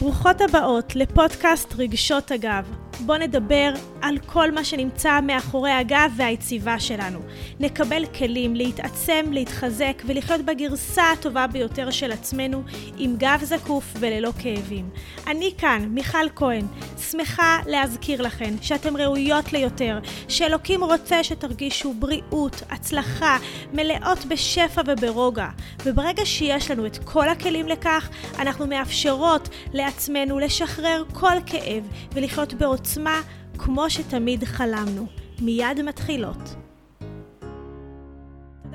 ברוכות הבאות לפודקאסט רגשות הגב. בואו נדבר על כל מה שנמצא מאחורי הגב והיציבה שלנו. נקבל כלים להתעצם, להתחזק ולחיות בגרסה הטובה ביותר של עצמנו עם גב זקוף וללא כאבים. אני כאן, מיכל כהן, שמחה להזכיר לכן שאתן ראויות ליותר, שאלוקים רוצה שתרגישו בריאות, הצלחה, מלאות בשפע וברוגע. וברגע שיש לנו את כל הכלים לכך, אנחנו מאפשרות לעצמנו לשחרר כל כאב ולחיות בעוצמה כמו שתמיד חלמנו. מיד מתחילות.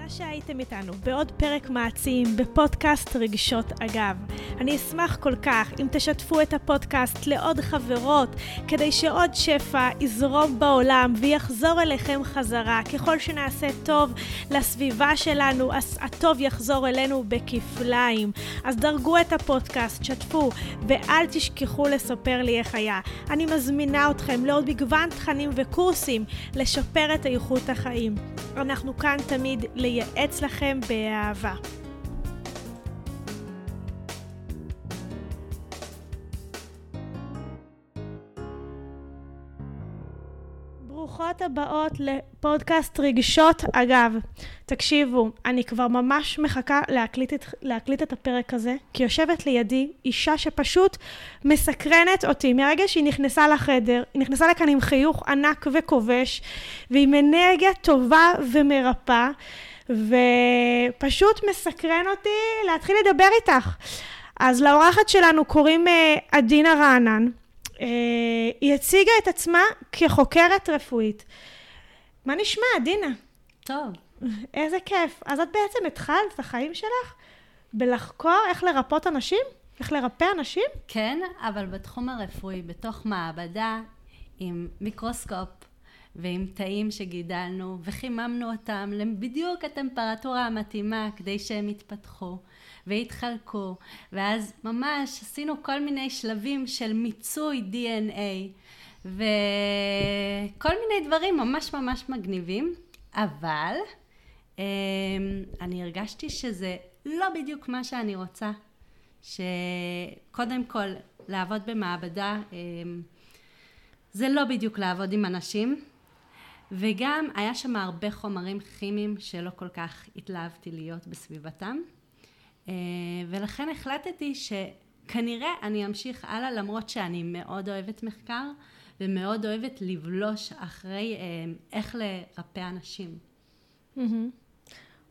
תודה שהייתם איתנו בעוד פרק מעצים בפודקאסט רגשות אגב. אני אשמח כל כך אם תשתפו את הפודקאסט לעוד חברות, כדי שעוד שפע יזרום בעולם ויחזור אליכם חזרה. ככל שנעשה טוב לסביבה שלנו, אז הטוב יחזור אלינו בכפליים. אז דרגו את הפודקאסט, שתפו, ואל תשכחו לספר לי איך היה. אני מזמינה אתכם לעוד מגוון תכנים וקורסים לשפר את איכות החיים. אנחנו כאן תמיד לייעץ לכם באהבה. ברוכות הבאות לפודקאסט רגשות. אגב, תקשיבו, אני כבר ממש מחכה להקליט את, להקליט את הפרק הזה, כי יושבת לידי אישה שפשוט מסקרנת אותי. מהרגע שהיא נכנסה לחדר, היא נכנסה לכאן עם חיוך ענק וכובש, ועם אנרגיה טובה ומרפאה, ופשוט מסקרן אותי להתחיל לדבר איתך. אז לאורחת שלנו קוראים אה, עדינה רענן. Uh, היא הציגה את עצמה כחוקרת רפואית. מה נשמע, דינה? טוב. איזה כיף. אז את בעצם התחלת את החיים שלך בלחקור איך לרפות אנשים? איך לרפא אנשים? כן, אבל בתחום הרפואי, בתוך מעבדה, עם מיקרוסקופ ועם תאים שגידלנו, וחיממנו אותם בדיוק הטמפרטורה המתאימה כדי שהם יתפתחו. והתחלקו, ואז ממש עשינו כל מיני שלבים של מיצוי DNA, וכל מיני דברים ממש ממש מגניבים, אבל אמ, אני הרגשתי שזה לא בדיוק מה שאני רוצה, שקודם כל לעבוד במעבדה אמ, זה לא בדיוק לעבוד עם אנשים, וגם היה שם הרבה חומרים כימיים שלא כל כך התלהבתי להיות בסביבתם. אה, ולכן החלטתי שכנראה אני אמשיך הלאה למרות שאני מאוד אוהבת מחקר ומאוד אוהבת לבלוש אחרי אה, איך לרפא אנשים.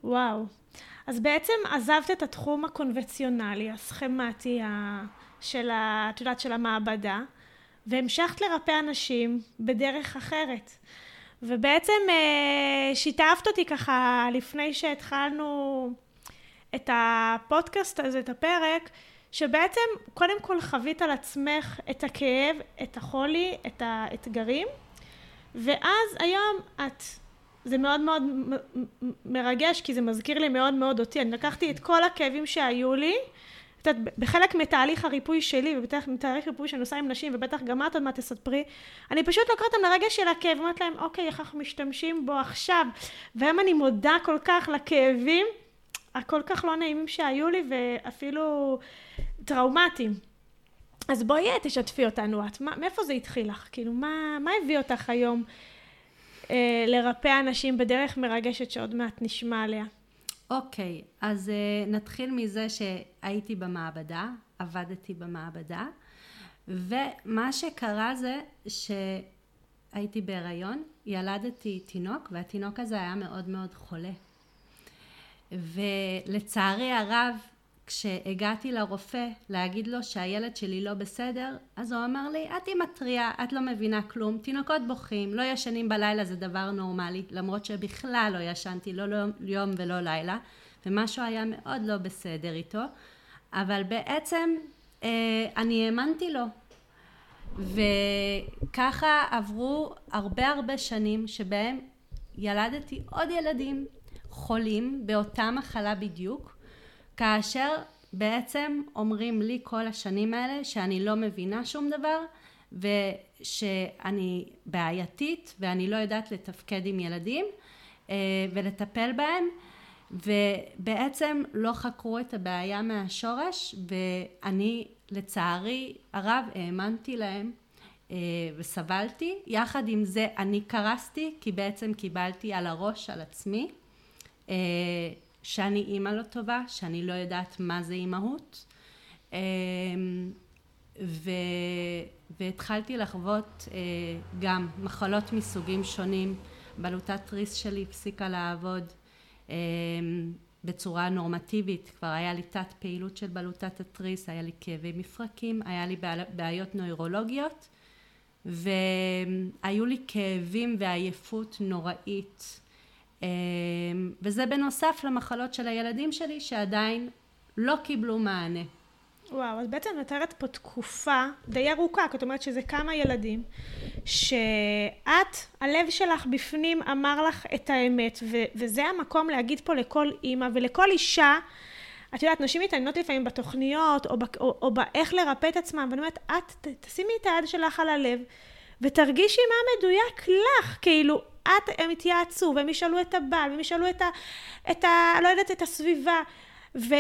וואו. אז בעצם עזבת את התחום הקונבציונלי, הסכמטי של, ה, את יודעת, של המעבדה, והמשכת לרפא אנשים בדרך אחרת. ובעצם אה, שיתפת אותי ככה לפני שהתחלנו את הפודקאסט הזה, את הפרק, שבעצם קודם כל חווית על עצמך את הכאב, את החולי, את האתגרים, ואז היום את, זה מאוד מאוד מרגש, כי זה מזכיר לי מאוד מאוד אותי. אני לקחתי את כל הכאבים שהיו לי, את יודעת, בחלק מתהליך הריפוי שלי, ובטח מתהליך ריפוי שאני עושה עם נשים, ובטח גם את עוד מעט תספרי, אני פשוט לוקחת אותם לרגע של הכאב, ואומרת להם, אוקיי, איך אנחנו משתמשים בו עכשיו? והיום אני מודה כל כך לכאבים. הכל כך לא נעימים שהיו לי, ואפילו טראומטיים. אז בואי תשתפי אותנו את, מה, מאיפה זה התחיל לך? כאילו, מה, מה הביא אותך היום אה, לרפא אנשים בדרך מרגשת שעוד מעט נשמע עליה? אוקיי, אז אה, נתחיל מזה שהייתי במעבדה, עבדתי במעבדה, ומה שקרה זה שהייתי בהיריון, ילדתי תינוק, והתינוק הזה היה מאוד מאוד חולה. ולצערי הרב, כשהגעתי לרופא להגיד לו שהילד שלי לא בסדר, אז הוא אמר לי, את היא מתריעה, את לא מבינה כלום, תינוקות בוכים, לא ישנים בלילה זה דבר נורמלי, למרות שבכלל לא ישנתי, לא יום ולא לילה, ומשהו היה מאוד לא בסדר איתו, אבל בעצם אה, אני האמנתי לו. וככה עברו הרבה הרבה שנים שבהם ילדתי עוד ילדים חולים באותה מחלה בדיוק, כאשר בעצם אומרים לי כל השנים האלה שאני לא מבינה שום דבר ושאני בעייתית ואני לא יודעת לתפקד עם ילדים אה, ולטפל בהם ובעצם לא חקרו את הבעיה מהשורש, ואני לצערי הרב האמנתי להם אה, וסבלתי. יחד עם זה אני קרסתי, כי בעצם קיבלתי על הראש, על עצמי, אה, שאני אימא לא טובה, שאני לא יודעת מה זה אימהות. אה, ו... והתחלתי לחוות גם מחלות מסוגים שונים. בלוטת תריס שלי הפסיקה לעבוד. בצורה נורמטיבית, כבר היה לי תת פעילות של בלוטת התריס, היה לי כאבי מפרקים, היה לי בעיות נוירולוגיות והיו לי כאבים ועייפות נוראית אמ, וזה בנוסף למחלות של הילדים שלי שעדיין לא קיבלו מענה. וואו, אז בעצם מתארת פה תקופה די ארוכה, כי את אומרת שזה כמה ילדים, שאת, הלב שלך בפנים אמר לך את האמת, ו- וזה המקום להגיד פה לכל אימא ולכל אישה, את יודעת, נשים מתעניינות לפעמים בתוכניות, או, ב- או, או באיך לרפא את עצמם, ואני אומרת, את, ת- תשימי את היד שלך על הלב, ותרגישי מה מדויק לך, כאילו, את, הם יתייעצו, והם ישאלו את הבעל, והם ישאלו את ה... את ה לא יודעת, את הסביבה, ו...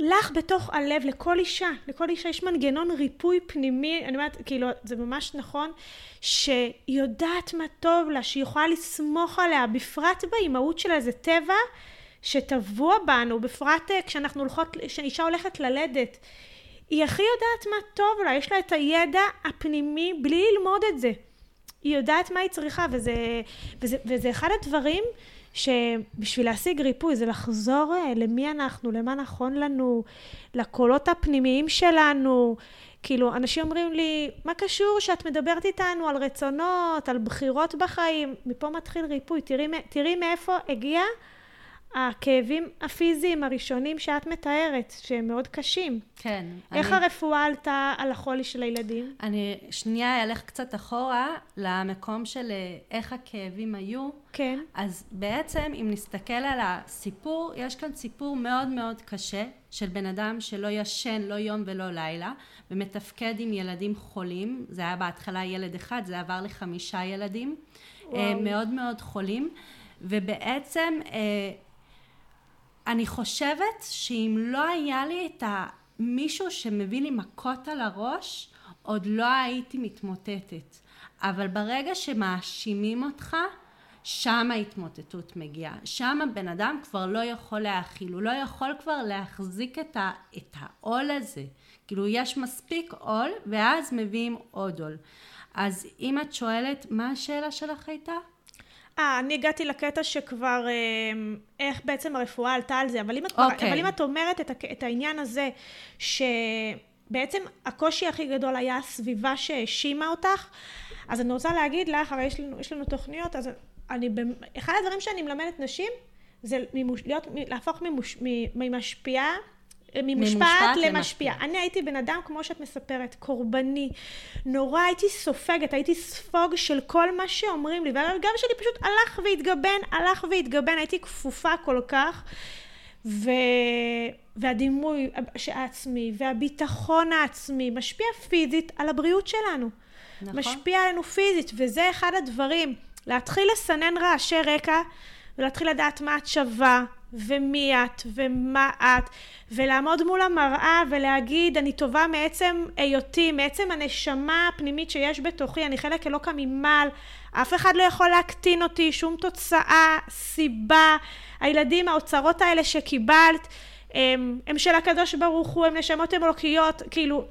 לך בתוך הלב, לכל אישה, לכל אישה יש מנגנון ריפוי פנימי, אני אומרת, כאילו, זה ממש נכון, שהיא יודעת מה טוב לה, שהיא יכולה לסמוך עליה, בפרט באימהות שלה, זה טבע שטבוע בנו, בפרט אה, כשאנחנו הולכות, כשאישה הולכת ללדת. היא הכי יודעת מה טוב לה, יש לה את הידע הפנימי בלי ללמוד את זה. היא יודעת מה היא צריכה, וזה, וזה, וזה אחד הדברים שבשביל להשיג ריפוי זה לחזור אה, למי אנחנו, למה נכון לנו, לקולות הפנימיים שלנו. כאילו, אנשים אומרים לי, מה קשור שאת מדברת איתנו על רצונות, על בחירות בחיים? מפה מתחיל ריפוי. תראי, תראי מאיפה הגיע הכאבים הפיזיים הראשונים שאת מתארת, שהם מאוד קשים. כן. איך אני... הרפואה עלתה על החולי של הילדים? אני שנייה אלך קצת אחורה למקום של אה, איך הכאבים היו. כן. אז בעצם, אם נסתכל על הסיפור, יש כאן סיפור מאוד מאוד קשה של בן אדם שלא ישן לא יום ולא לילה, ומתפקד עם ילדים חולים. זה היה בהתחלה ילד אחד, זה עבר לחמישה ילדים. אה, וואו. מאוד מאוד חולים. ובעצם אה, אני חושבת שאם לא היה לי את מישהו שמביא לי מכות על הראש, עוד לא הייתי מתמוטטת. אבל ברגע שמאשימים אותך, שם ההתמוטטות מגיעה. שם הבן אדם כבר לא יכול להכיל, הוא לא יכול כבר להחזיק את, ה, את העול הזה. כאילו יש מספיק עול, ואז מביאים עוד עול. אז אם את שואלת, מה השאלה שלך הייתה? אה, אני הגעתי לקטע שכבר, אה, איך בעצם הרפואה עלתה על זה, אבל אם את, okay. אוקיי. אבל אם את אומרת את, את העניין הזה, שבעצם הקושי הכי גדול היה הסביבה שהאשימה אותך, אז אני רוצה להגיד לך, הרי יש לנו, יש לנו תוכניות, אז אני, אחד הדברים שאני מלמדת נשים, זה מימוש, להיות, להפוך ממוש, ממשפיעה ממושפעת למשפיע. אני הייתי בן אדם, כמו שאת מספרת, קורבני. נורא הייתי סופגת, הייתי ספוג של כל מה שאומרים לי, והגב שלי פשוט הלך והתגבן, הלך והתגבן, הייתי כפופה כל כך. ו... והדימוי העצמי והביטחון העצמי משפיע פיזית על הבריאות שלנו. נכון. משפיע עלינו פיזית, וזה אחד הדברים. להתחיל לסנן רעשי רקע ולהתחיל לדעת מה את שווה, ומי את ומה את ולעמוד מול המראה ולהגיד אני טובה מעצם היותי מעצם הנשמה הפנימית שיש בתוכי אני חלק אלוקא ממעל. אף אחד לא יכול להקטין אותי שום תוצאה סיבה. הילדים האוצרות האלה שקיבלת הם, הם של הקדוש ברוך הוא הם נשמות אלוקיות. כאילו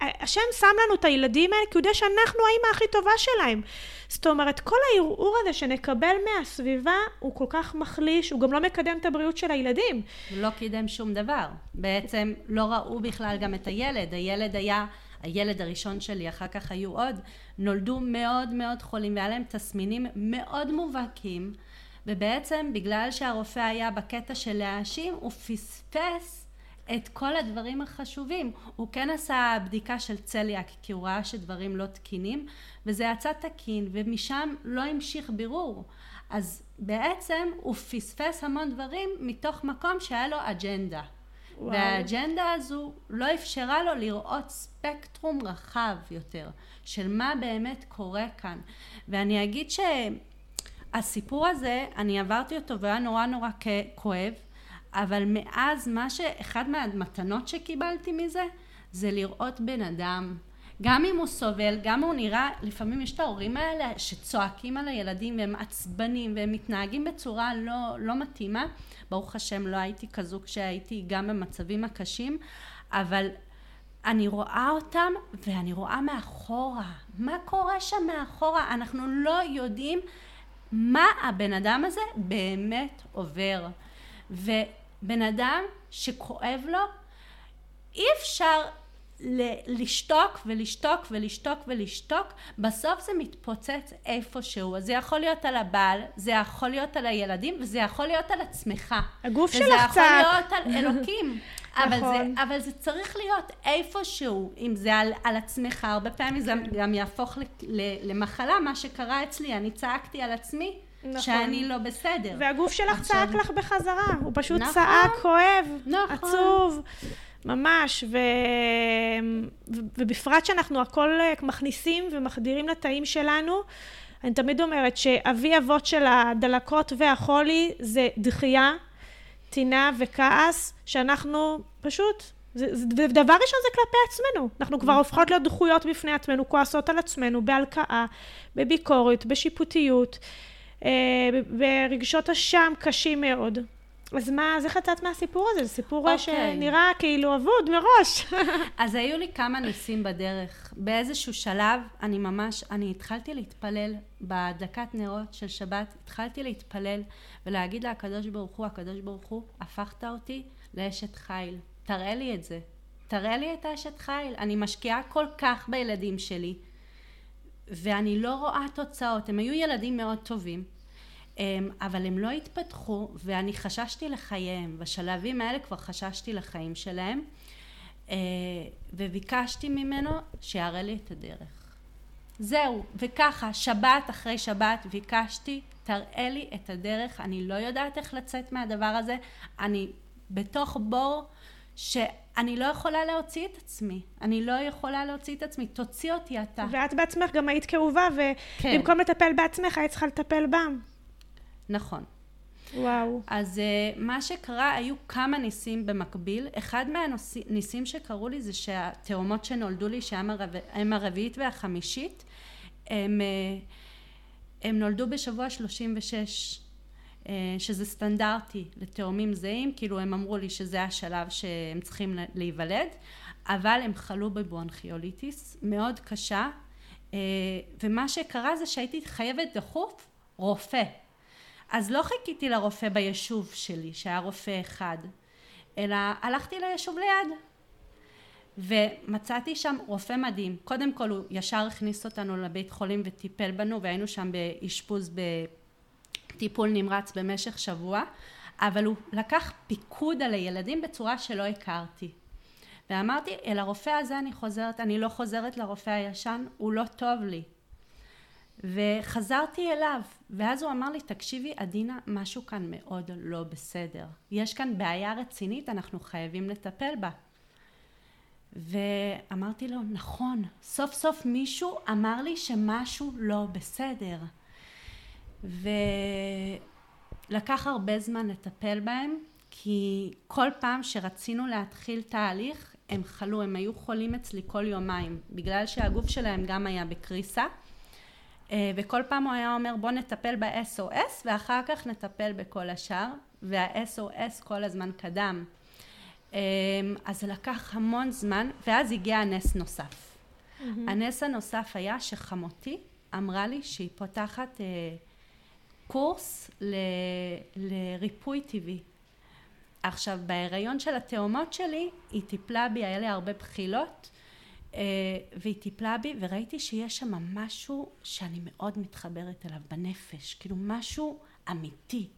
השם שם לנו את הילדים האלה כי הוא יודע שאנחנו האימא הכי טובה שלהם. זאת אומרת, כל הערעור הזה שנקבל מהסביבה הוא כל כך מחליש, הוא גם לא מקדם את הבריאות של הילדים. הוא לא קידם שום דבר. בעצם לא ראו בכלל גם את הילד. הילד היה, הילד הראשון שלי, אחר כך היו עוד, נולדו מאוד מאוד חולים והיה להם תסמינים מאוד מובהקים. ובעצם בגלל שהרופא היה בקטע של להאשים, הוא פספס את כל הדברים החשובים. הוא כן עשה בדיקה של צליאק כי הוא ראה שדברים לא תקינים וזה יצא תקין ומשם לא המשיך בירור. אז בעצם הוא פספס המון דברים מתוך מקום שהיה לו אג'נדה. וואו. והאג'נדה הזו לא אפשרה לו לראות ספקטרום רחב יותר של מה באמת קורה כאן. ואני אגיד ש... הסיפור הזה, אני עברתי אותו והיה נורא נורא כואב, אבל מאז מה ש... אחד מהמתנות שקיבלתי מזה, זה לראות בן אדם גם אם הוא סובל, גם הוא נראה, לפעמים יש את ההורים האלה שצועקים על הילדים והם עצבנים והם מתנהגים בצורה לא, לא מתאימה. ברוך השם לא הייתי כזו כשהייתי גם במצבים הקשים, אבל אני רואה אותם ואני רואה מאחורה. מה קורה שם מאחורה? אנחנו לא יודעים מה הבן אדם הזה באמת עובר. ובן אדם שכואב לו, אי אפשר לשתוק ולשתוק ולשתוק ולשתוק, בסוף זה מתפוצץ איפשהו. זה יכול להיות על הבעל, זה יכול להיות על הילדים, וזה יכול להיות על עצמך. הגוף שלך צעק. וזה יכול להיות על אלוקים. אבל, נכון. זה, אבל זה צריך להיות איפשהו, אם זה על, על עצמך, הרבה פעמים זה. גם יהפוך למחלה, מה שקרה אצלי, אני צעקתי על עצמי. נכון. שאני לא בסדר. והגוף שלך עכשיו... צעק לך בחזרה, הוא פשוט נכון, צעק, כואב, נכון. עצוב. ממש, ו... ובפרט שאנחנו הכל אה, מכניסים ומחדירים לתאים שלנו, אני תמיד אומרת שאבי אבות של הדלקות והחולי זה דחייה, טינה וכעס, שאנחנו פשוט, זה, זה, דבר ראשון זה כלפי עצמנו. אנחנו כבר הופכות להיות דחויות בפני עצמנו, כועסות על עצמנו, בהלקאה, בביקורת, בשיפוטיות, אה, ברגשות אשם קשים מאוד. אז מה, אז איך יצאת מהסיפור הזה? זה סיפור okay. אוקיי. שנראה כאילו אבוד מראש. אז היו לי כמה ניסים בדרך. באיזשהו שלב, אני ממש, אני התחלתי להתפלל בהדלקת נרות של שבת, התחלתי להתפלל ולהגיד לקדוש ברוך הוא, הקדוש ברוך הוא, הפכת אותי לאשת חיל. תראה לי את זה. תראה לי את האשת חיל. אני משקיעה כל כך בילדים שלי, ואני לא רואה תוצאות. הם היו ילדים מאוד טובים. אמ, אבל הם לא התפתחו ואני חששתי לחייהם, בשלבים האלה כבר חששתי לחיים שלהם אה, וביקשתי ממנו שיראה לי את הדרך. זהו, וככה שבת אחרי שבת ביקשתי תראה לי את הדרך, אני לא יודעת איך לצאת מהדבר הזה, אני בתוך בור שאני לא יכולה להוציא את עצמי, אני לא יכולה להוציא את עצמי, תוציא אותי אתה. ואת בעצמך גם היית כאובה, כן. ובמקום כן. לטפל בעצמך היית צריכה לטפל בם. נכון. וואו. אז uh, מה שקרה, היו כמה ניסים במקביל. אחד מהניסים שקרו לי זה שהתאומות שנולדו לי, שהן הרביעית והחמישית, הם, uh, הם נולדו בשבוע 36, uh, אה, שזה סטנדרטי לתאומים זהים, כאילו הם אמרו לי שזה השלב שהם צריכים להיוולד, אבל הם חלו בברונכיוליטיס מאוד קשה, uh, ומה שקרה זה שהייתי חייבת דחוף רופא. אז לא חיכיתי לרופא ביישוב שלי, שהיה רופא אחד, אלא הלכתי ליישוב ליד. ומצאתי שם רופא מדהים. קודם כל הוא ישר הכניס אותנו לבית חולים וטיפל בנו, והיינו שם באשפוז בטיפול נמרץ במשך שבוע, אבל הוא לקח פיקוד על הילדים בצורה שלא הכרתי. ואמרתי, אל הרופא הזה אני חוזרת, אני לא חוזרת לרופא הישן, הוא לא טוב לי. וחזרתי אליו, ואז הוא אמר לי, תקשיבי עדינה, משהו כאן מאוד לא בסדר. יש כאן בעיה רצינית, אנחנו חייבים לטפל בה. ואמרתי לו, נכון, סוף סוף מישהו אמר לי שמשהו לא בסדר. ולקח הרבה זמן לטפל בהם, כי כל פעם שרצינו להתחיל תהליך, הם חלו, הם היו חולים אצלי כל יומיים, בגלל שהגוף שלהם גם היה בקריסה. אה, וכל פעם הוא היה אומר בוא נטפל ב-SOS ואחר כך נטפל בכל השאר וה-SOS כל הזמן קדם אה, אז זה לקח המון זמן ואז הגיע הנס נוסף mm-hmm. הנס הנוסף היה שחמותי אמרה לי שהיא פותחת אה, קורס ל, לריפוי טבעי עכשיו בהיריון של התאומות שלי היא טיפלה בי היה לי הרבה בחילות אה, והיא טיפלה בי וראיתי שיש שם משהו שאני מאוד מתחברת אליו בנפש, כאילו משהו אמיתי,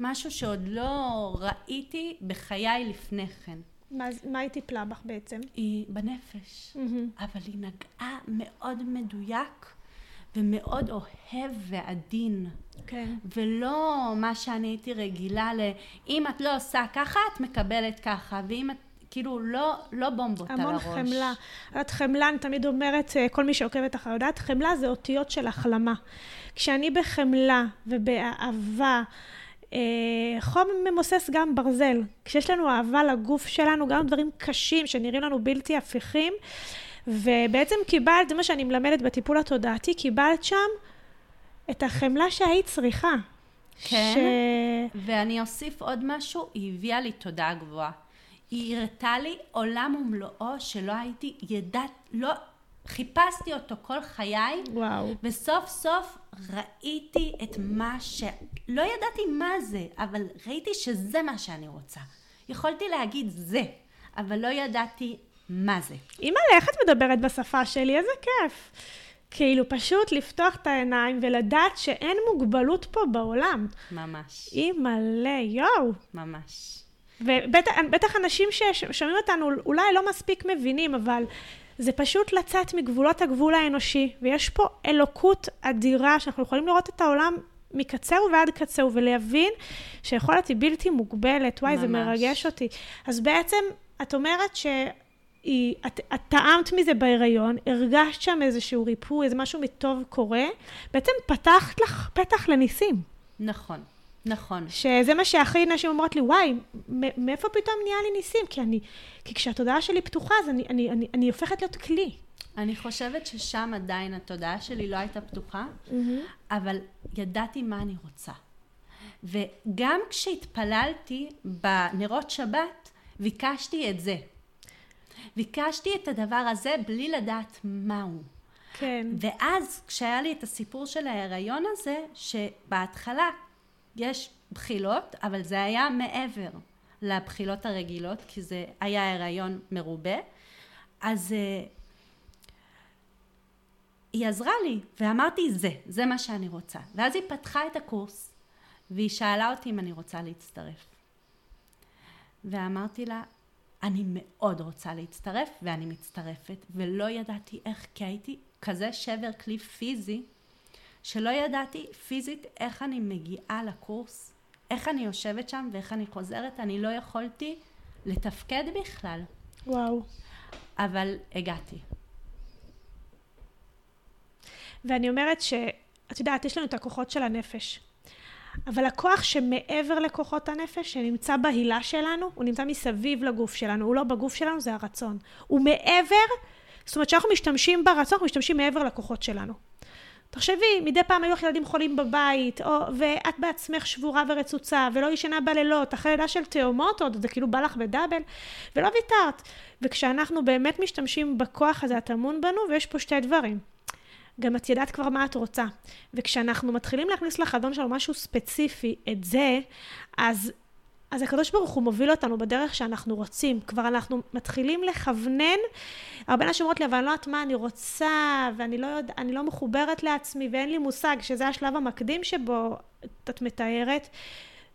משהו שעוד לא ראיתי בחיי לפני כן. מה, מה היא טיפלה בך בעצם? היא בנפש, mm-hmm. אבל היא נגעה מאוד מדויק ומאוד אוהב ועדין. כן. ולא מה שאני הייתי רגילה ל... אם את לא עושה ככה, את מקבלת ככה, ואם את... כאילו לא, לא בומבות על הראש. המון חמלה. את חמלה, אני תמיד אומרת, אה, כל מי שעוקבת אחרי יודעת, חמלה זה אותיות של החלמה. כשאני בחמלה ובאהבה, אה, חום ממוסס גם ברזל. כשיש לנו אהבה לגוף שלנו, גם דברים קשים שנראים לנו בלתי הפיכים, ובעצם קיבלת, זה מה שאני מלמדת בטיפול התודעתי, קיבלת שם את החמלה שהיית צריכה. כן, ש... ואני אוסיף עוד משהו, היא הביאה לי תודעה גבוהה. היא הראתה לי עולם ומלואו שלא הייתי, ידעת, לא, חיפשתי אותו כל חיי, וואו. וסוף סוף ראיתי את מה ש... לא ידעתי מה זה, אבל ראיתי שזה מה שאני רוצה. יכולתי להגיד זה, אבל לא ידעתי מה זה. אימא'לה, איך את מדברת בשפה שלי? איזה כיף. כאילו, פשוט לפתוח את העיניים ולדעת שאין מוגבלות פה בעולם. ממש. אימא'לה, יואו. ממש. ובטח אנשים ששומעים אותנו אולי לא מספיק מבינים, אבל זה פשוט לצאת מגבולות הגבול האנושי, ויש פה אלוקות אדירה שאנחנו יכולים לראות את העולם מקצהו ועד קצהו, ולהבין שיכולת היא בלתי מוגבלת. וואי, ממש. זה מרגש אותי. אז בעצם, את אומרת ש... היא, את, את טעמת מזה בהיריון, הרגשת שם איזשהו ריפוי, איזה משהו מטוב קורה, בעצם פתחת לך פתח לניסים. נכון. נכון. שזה מה שהכי נשים אומרות לי, וואי, מאיפה פתאום נהיה לי ניסים? כי אני, כי כשהתודעה שלי פתוחה, אז אני, אני, אני, אני הופכת להיות כלי. אני חושבת ששם עדיין התודעה שלי לא הייתה פתוחה, mm-hmm. אבל ידעתי מה אני רוצה. וגם כשהתפללתי בנרות שבת, ביקשתי את זה. ביקשתי את הדבר הזה בלי לדעת מהו. כן. ואז כשהיה לי את הסיפור של ההיריון הזה, שבהתחלה יש בחילות, אבל זה היה מעבר לבחילות הרגילות, כי זה היה הריון מרובה. אז uh, היא עזרה לי, ואמרתי זה, זה מה שאני רוצה. ואז היא פתחה את הקורס, והיא שאלה אותי אם אני רוצה להצטרף. ואמרתי לה, אני מאוד רוצה להצטרף, ואני מצטרפת, ולא ידעתי איך, כי הייתי כזה שבר כלי פיזי, שלא ידעתי פיזית איך אני מגיעה לקורס, איך אני יושבת שם ואיך אני חוזרת, אני לא יכולתי לתפקד בכלל. וואו. אבל הגעתי. ואני אומרת שאת יודעת, יש לנו את הכוחות של הנפש. אבל הכוח שמעבר לכוחות הנפש, שנמצא בהילה שלנו, הוא נמצא מסביב לגוף שלנו, הוא לא בגוף שלנו, זה הרצון. הוא מעבר, זאת אומרת שאנחנו משתמשים ברצון, אנחנו משתמשים מעבר לכוחות שלנו. תחשבי, מדי פעם היו לך ילדים חולים בבית, או, ואת בעצמך שבורה ורצוצה, ולא ישנה בלילות, אחרי לידה של תאומות עוד, זה כאילו בא לך בדאבל, ולא ויתרת. וכשאנחנו באמת משתמשים בכוח הזה, הטמון בנו, ויש פה שתי דברים. גם את ידעת כבר מה את רוצה. וכשאנחנו מתחילים להכניס לחדון שלנו משהו ספציפי, את זה, אז אז הקדוש ברוך הוא מוביל אותנו בדרך שאנחנו רוצים. כבר אנחנו מתחילים לכוונן. הרבה אנשים אומרות לי, אבל אני לא יודעת מה אני רוצה, ואני לא, יודע, לא מחוברת לעצמי, ואין לי מושג, שזה השלב המקדים שבו את מתארת.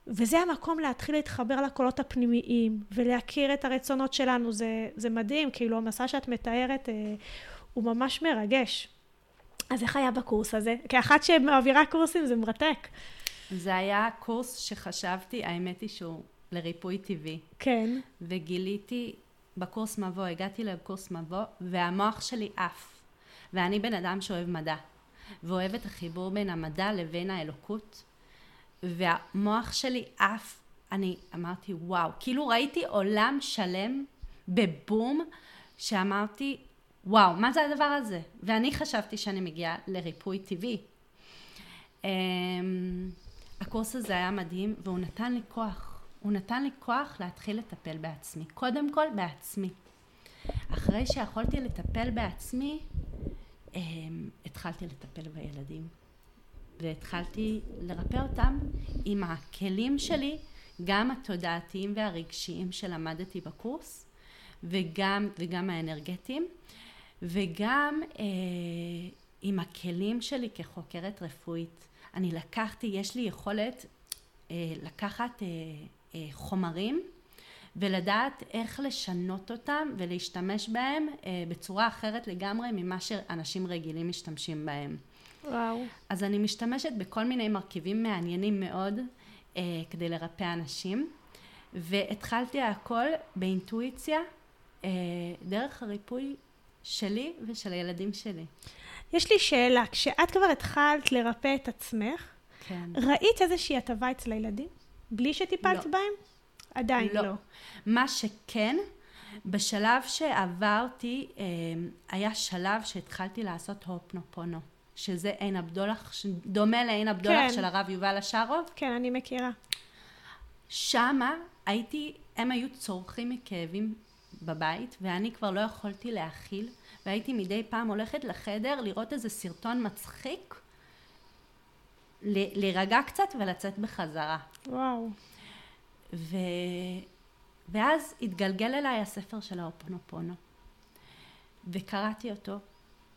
וזה המקום להתחיל להתחבר לקולות הפנימיים, ולהכיר את הרצונות שלנו. זה, זה מדהים, כאילו המסע שאת מתארת אה, הוא ממש מרגש. אז איך היה בקורס הזה? כאחת שמעבירה קורסים זה מרתק. זה היה קורס שחשבתי, האמת היא שהוא לריפוי טבעי. כן. וגיליתי בקורס מבוא, הגעתי לקורס מבוא, והמוח שלי עף. ואני בן אדם שאוהב מדע, ואוהב את החיבור בין המדע לבין האלוקות, והמוח שלי עף. אני אמרתי, וואו, כאילו ראיתי עולם שלם בבום, שאמרתי, וואו, מה זה הדבר הזה? ואני חשבתי שאני מגיעה לריפוי טבעי. Um, הקורס הזה היה מדהים, והוא נתן לי כוח. הוא נתן לי כוח להתחיל לטפל בעצמי. קודם כל, בעצמי. אחרי שיכולתי לטפל בעצמי, um, התחלתי לטפל בילדים. והתחלתי לרפא אותם עם הכלים שלי, גם התודעתיים והרגשיים שלמדתי בקורס, וגם, וגם האנרגטיים. וגם אה, עם הכלים שלי כחוקרת רפואית. אני לקחתי, יש לי יכולת אה, לקחת אה, אה, חומרים ולדעת איך לשנות אותם ולהשתמש בהם אה, בצורה אחרת לגמרי ממה שאנשים רגילים משתמשים בהם. וואו. אז אני משתמשת בכל מיני מרכיבים מעניינים מאוד אה, כדי לרפא אנשים. והתחלתי הכל באינטואיציה, אה, דרך הריפוי שלי ושל הילדים שלי. יש לי שאלה, כשאת כבר התחלת לרפא את עצמך, כן. ראית איזושהי הטבה אצל הילדים? בלי שטיפלת לא. בהם? עדיין לא. לא. מה שכן, בשלב שעברתי, אה, היה שלב שהתחלתי לעשות הופנופונו, שזה עין הבדולח, דומה לעין הבדולח כן. של הרב יובל השארוב. כן, אני מכירה. שמה הייתי, הם היו צורכים מכאבים בבית, ואני כבר לא יכולתי להכיל, והייתי מדי פעם הולכת לחדר לראות איזה סרטון מצחיק, ל- להירגע קצת ולצאת בחזרה. וואו. ו... ואז התגלגל אליי הספר של האופונופונו, וקראתי אותו,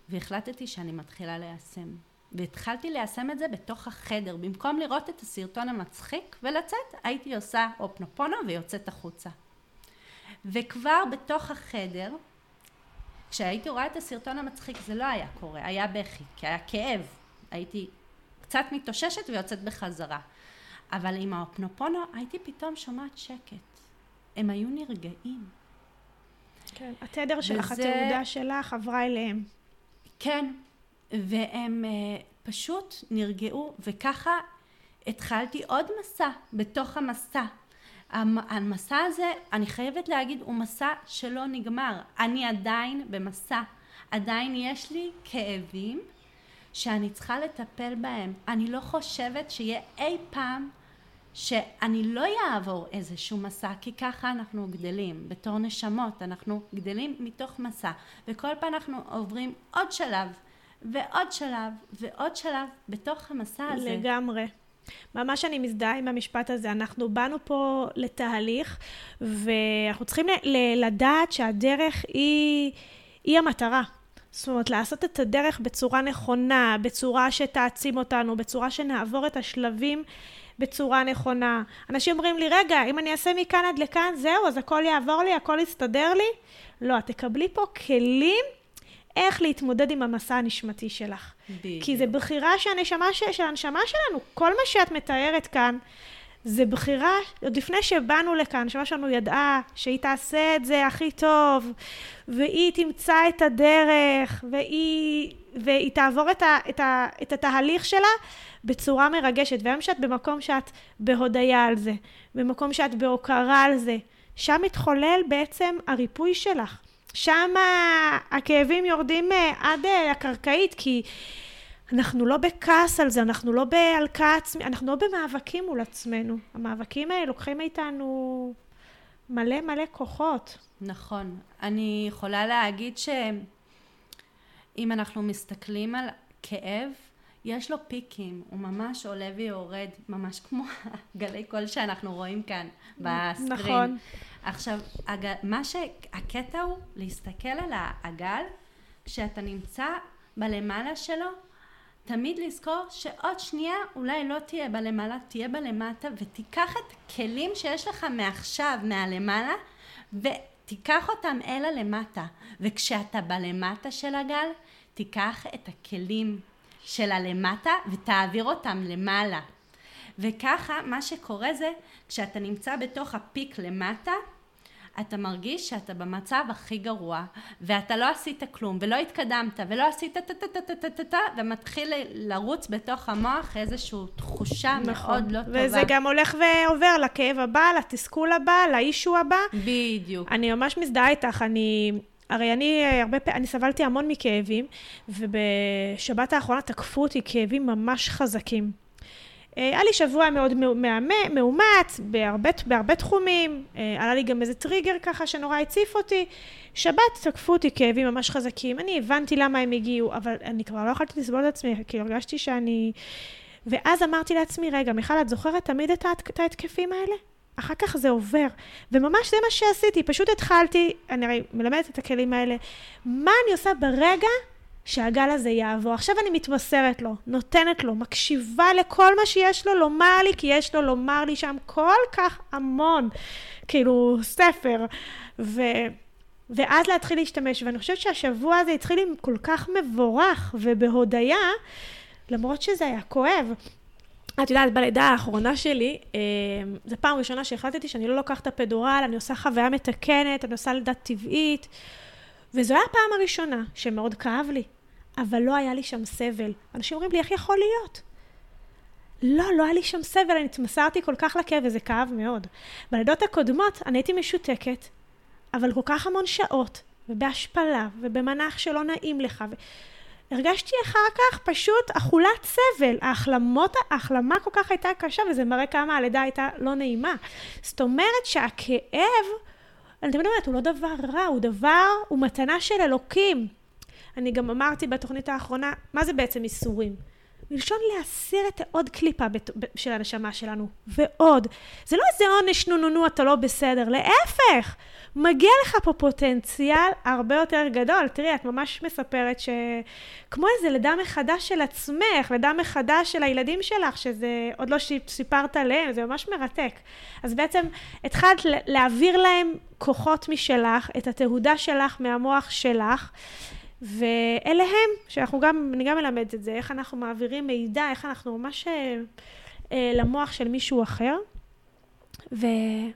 והחלטתי שאני מתחילה ליישם. והתחלתי ליישם את זה בתוך החדר. במקום לראות את הסרטון המצחיק ולצאת, הייתי עושה אופנופונו ויוצאת החוצה. וכבר בתוך החדר, כשהייתי רואה את הסרטון המצחיק זה לא היה קורה, היה בכי, כי היה כאב. הייתי קצת מתאוששת ויוצאת בחזרה. אבל עם האופנופונו הייתי פתאום שומעת שקט. הם היו נרגעים. כן. התדר שלך, וזה- התעודה שלך עברה אליהם. כן, והם uh, פשוט נרגעו, וככה התחלתי עוד מסע בתוך המסע. המ- המסע הזה, אני חייבת להגיד, הוא מסע שלא נגמר. אני עדיין במסע. עדיין יש לי כאבים שאני צריכה לטפל בהם. אני לא חושבת שיהיה אי פעם שאני לא אעבור איזשהו מסע, כי ככה אנחנו גדלים, בתור נשמות, אנחנו גדלים מתוך מסע, וכל פעם אנחנו עוברים עוד שלב, ועוד שלב, ועוד שלב בתוך המסע הזה. לגמרי. ממש אני מזדהה עם המשפט הזה. אנחנו באנו פה לתהליך, ואנחנו צריכים לדעת שהדרך היא, היא המטרה. זאת אומרת, לעשות את הדרך בצורה נכונה, בצורה שתעצים אותנו, בצורה שנעבור את השלבים בצורה נכונה. אנשים אומרים לי, רגע, אם אני אעשה מכאן עד לכאן, זהו, אז הכל יעבור לי, הכל יסתדר לי? לא, את תקבלי פה כלים איך להתמודד עם המסע הנשמתי שלך. בדיוק. כי זה בחירה שהנשמה ש... של הנשמה שלנו. כל מה שאת מתארת כאן, זה בחירה, עוד לפני שבאנו לכאן, הנשמה שלנו ידעה שהיא תעשה את זה הכי טוב, והיא תמצא את הדרך, והיא, והיא תעבור את, ה... את, ה... את התהליך שלה בצורה מרגשת. והיום שאת במקום שאת בהודיה על זה, במקום שאת בהוקרה על זה, שם מתחולל בעצם הריפוי שלך. שם הכאבים יורדים אה, עד אה, הקרקעית, כי אנחנו לא בכעס על זה, אנחנו לא בהלקאה עצמית, אנחנו לא במאבקים מול עצמנו. המאבקים האלה לוקחים מאיתנו מלא מלא כוחות. נכון. אני יכולה להגיד שאם אנחנו מסתכלים על כאב, יש לו פיקים, הוא ממש עולה ויורד, ממש כמו גלי קול שאנחנו רואים כאן בסקרין. נכון. עכשיו, הג... מה שהקטע הוא להסתכל על העגל, כשאתה נמצא בלמעלה שלו, תמיד לזכור שעוד שנייה אולי לא תהיה בלמעלה, תהיה בלמטה, ותיקח את הכלים שיש לך מעכשיו, מהלמעלה, ותיקח אותם אל הלמטה. וכשאתה בלמטה של הגל, תיקח את הכלים של הלמטה ותעביר אותם למעלה. וככה מה שקורה זה כשאתה נמצא בתוך הפיק למטה אתה מרגיש שאתה במצב הכי גרוע ואתה לא עשית כלום ולא התקדמת ולא עשית טה טה טה טה טה טה טה ומתחיל לרוץ בתוך המוח איזושהי תחושה מאוד לא טובה. נכון. וזה גם הולך ועובר לכאב הבא, לתסכול הבא, לאישו הבא. בדיוק. אני ממש מזדהה איתך, אני... הרי אני אה, הרבה פעמים, אני סבלתי המון מכאבים, ובשבת האחרונה תקפו אותי כאבים ממש חזקים. אה, היה לי שבוע מאוד מאומץ בהרבה, בהרבה תחומים, אה, עלה לי גם איזה טריגר ככה שנורא הציף אותי. שבת תקפו אותי כאבים ממש חזקים, אני הבנתי למה הם הגיעו, אבל אני כבר לא יכולתי לסבול את עצמי, כי הרגשתי שאני... ואז אמרתי לעצמי, רגע, מיכל, את זוכרת תמיד את ההתקפים האלה? אחר כך זה עובר. וממש זה מה שעשיתי, פשוט התחלתי, אני הרי מלמדת את הכלים האלה, מה אני עושה ברגע שהגל הזה יעבור. עכשיו אני מתמסרת לו, נותנת לו, מקשיבה לכל מה שיש לו לומר לי, כי יש לו לומר לי שם כל כך המון, כאילו, ספר. ו... ואז להתחיל להשתמש, ואני חושבת שהשבוע הזה התחיל עם כל כך מבורך ובהודיה, למרות שזה היה כואב. את יודעת, בלידה האחרונה שלי, אה, זו פעם ראשונה שהחלטתי שאני לא לוקחת הפדורל, אני עושה חוויה מתקנת, אני עושה לידה טבעית, וזו הייתה הפעם הראשונה שמאוד כאב לי, אבל לא היה לי שם סבל. אנשים אומרים לי, איך יכול להיות? לא, לא היה לי שם סבל, אני התמסרתי כל כך לכאב, וזה כאב מאוד. בלידות הקודמות אני הייתי משותקת, אבל כל כך המון שעות, ובהשפלה, ובמנח שלא נעים לך, ו... הרגשתי אחר כך פשוט אכולת סבל. ההחלמות, ההחלמה כל כך הייתה קשה, וזה מראה כמה הלידה הייתה לא נעימה. זאת אומרת שהכאב, אני תמיד אומרת, הוא לא דבר רע, הוא דבר, הוא מתנה של אלוקים. אני גם אמרתי בתוכנית האחרונה, מה זה בעצם איסורים? מלשון להסיר את עוד קליפה של הנשמה שלנו, ועוד. זה לא איזה עונש, נו נו נו, אתה לא בסדר, להפך. מגיע לך פה פוטנציאל הרבה יותר גדול. תראי, את ממש מספרת שכמו איזה לידה מחדש של עצמך, לידה מחדש של הילדים שלך, שזה עוד לא סיפרת עליהם, זה ממש מרתק. אז בעצם התחלת להעביר להם כוחות משלך, את התהודה שלך מהמוח שלך. ואלה הם, שאנחנו גם, אני גם מלמדת את זה, איך אנחנו מעבירים מידע, איך אנחנו ממש אה, אה, למוח של מישהו אחר. ו,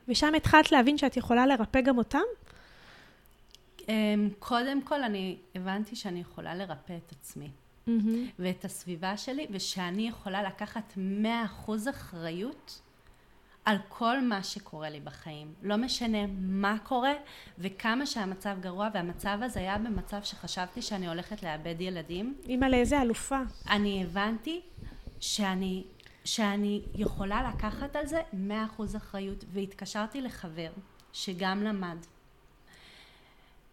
ושם התחלת להבין שאת יכולה לרפא גם אותם? אמ, קודם כל, אני הבנתי שאני יכולה לרפא את עצמי. Mm-hmm. ואת הסביבה שלי, ושאני יכולה לקחת 100% אחריות על כל מה שקורה לי בחיים. לא משנה מה קורה וכמה שהמצב גרוע, והמצב הזה היה במצב שחשבתי שאני הולכת לאבד ילדים. אימא לאיזה אלופה. אני הבנתי שאני, שאני יכולה לקחת על זה 100% אחריות, והתקשרתי לחבר שגם למד.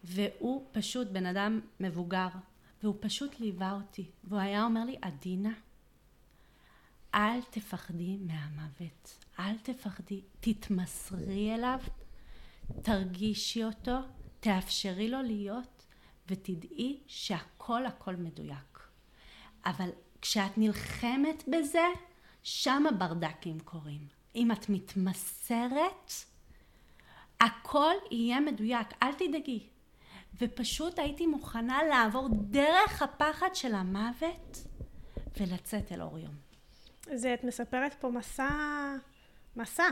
והוא פשוט בן אדם מבוגר, והוא פשוט ליווה אותי, והוא היה אומר לי, עדינה, אל תפחדי מהמוות. אל תפחדי, תתמסרי אליו, תרגישי אותו, תאפשרי לו להיות, ותדעי שהכל הכל מדויק. אבל כשאת נלחמת בזה, שם הברדקים קורים. אם את מתמסרת, הכל יהיה מדויק, אל תדאגי. ופשוט הייתי מוכנה לעבור דרך הפחד של המוות ולצאת אל אור יום. זה, את מספרת פה מסע מסע.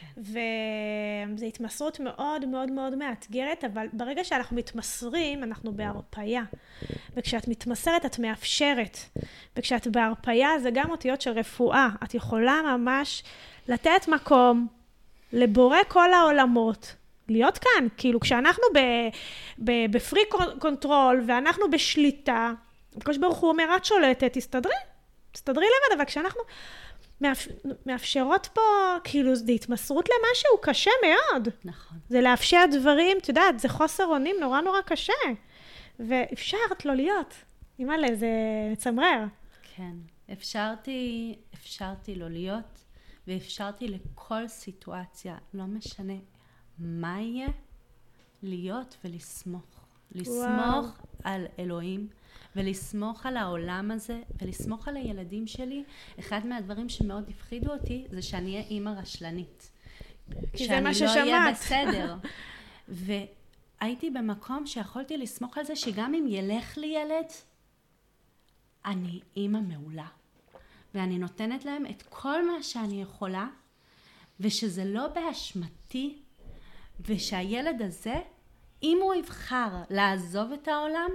כן. וזו התמסרות מאוד מאוד מאוד מאתגרת, אבל ברגע שאנחנו מתמסרים, אנחנו בהרפייה. וכשאת מתמסרת, את מאפשרת. וכשאת בהרפייה, זה גם אותיות של רפואה. את יכולה ממש לתת מקום לבורא כל העולמות. להיות כאן, כאילו כשאנחנו ב freak control ואנחנו בשליטה, הקדוש ברוך הוא אומר, את שולטת, תסתדרי, תסתדרי לבד, אבל כשאנחנו מאפשרות פה, כאילו, זה התמסרות למשהו קשה מאוד. נכון. זה לאפשר דברים, את יודעת, זה חוסר אונים נורא נורא קשה. ואפשרת לא להיות. אימא'לה, זה מצמרר. כן. אפשרתי, אפשרתי לא להיות, ואפשרתי לכל סיטואציה, לא משנה מה יהיה, להיות ולסמוך. לסמוך. על אלוהים. ולסמוך על העולם הזה, ולסמוך על הילדים שלי, אחד מהדברים שמאוד הפחידו אותי, זה שאני אהיה אימא רשלנית. כי זה מה ששמעת. שאני לא אהיה בסדר. והייתי במקום שיכולתי לסמוך על זה שגם אם ילך לי ילד, אני אימא מעולה. ואני נותנת להם את כל מה שאני יכולה, ושזה לא באשמתי, ושהילד הזה, אם הוא יבחר לעזוב את העולם,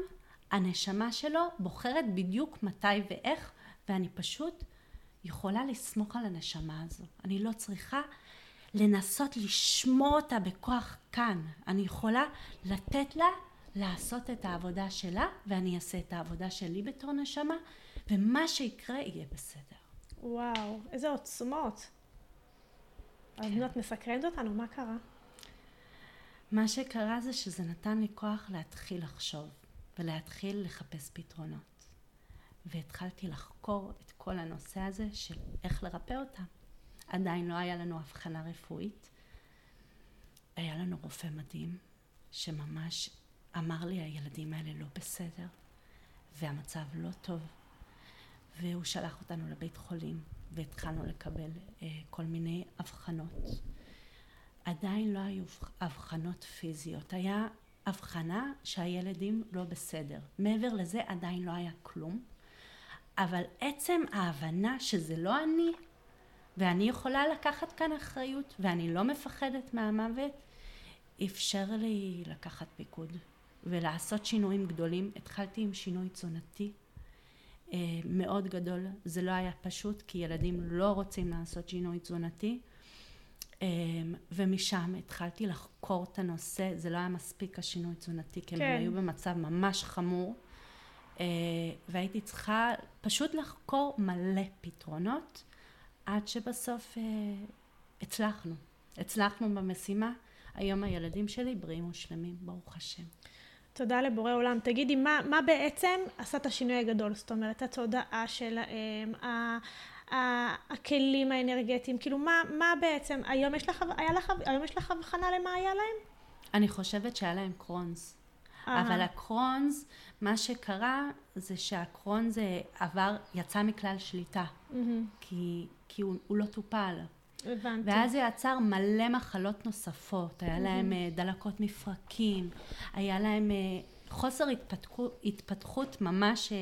הנשמה שלו בוחרת בדיוק מתי ואיך, ואני פשוט יכולה לסמוך על הנשמה הזו. אני לא צריכה לנסות לשמור אותה בכוח כאן. אני יכולה לתת לה לעשות את העבודה שלה, ואני אעשה את העבודה שלי בתור נשמה, ומה שיקרה יהיה בסדר. וואו, איזה עוצמות. כן. אז את מסקרנת אותנו, מה קרה? מה שקרה זה שזה נתן לי כוח להתחיל לחשוב. ולהתחיל לחפש פתרונות. והתחלתי לחקור את כל הנושא הזה של איך לרפא אותה. עדיין לא היה לנו הבחנה רפואית. היה לנו רופא מדהים, שממש אמר לי, הילדים האלה לא בסדר, והמצב לא טוב. והוא שלח אותנו לבית חולים, והתחלנו לקבל אה, כל מיני אבחנות. עדיין לא היו אבחנות פיזיות. היה הבחנה שהילדים לא בסדר. מעבר לזה עדיין לא היה כלום, אבל עצם ההבנה שזה לא אני, ואני יכולה לקחת כאן אחריות, ואני לא מפחדת מהמוות, אפשר לי לקחת פיקוד ולעשות שינויים גדולים. התחלתי עם שינוי תזונתי אה, מאוד גדול, זה לא היה פשוט, כי ילדים לא רוצים לעשות שינוי תזונתי. אה, ומשם התחלתי לחקור את הנושא, זה לא היה מספיק השינוי תזונתי, כי כן. הם היו במצב ממש חמור. אה, והייתי צריכה פשוט לחקור מלא פתרונות, עד שבסוף אה, הצלחנו. הצלחנו במשימה. היום הילדים שלי בריאים ושלמים, ברוך השם. תודה לבורא עולם. תגידי, מה, מה בעצם עשה את השינוי הגדול? זאת אומרת, התודעה שלהם, הכלים האנרגטיים, כאילו מה, מה בעצם, היום יש לך, היה לך, היום יש לך הבחנה למה היה להם? אני חושבת שהיה להם קרונס. אבל הקרונס, מה שקרה זה שהקרונס עבר, יצא מכלל שליטה. כי, כי הוא, הוא לא טופל. הבנתי. ואז זה יצר מלא מחלות נוספות. היה להם אה, דלקות מפרקים, היה להם אה, חוסר התפתחות, התפתחות ממש, אה,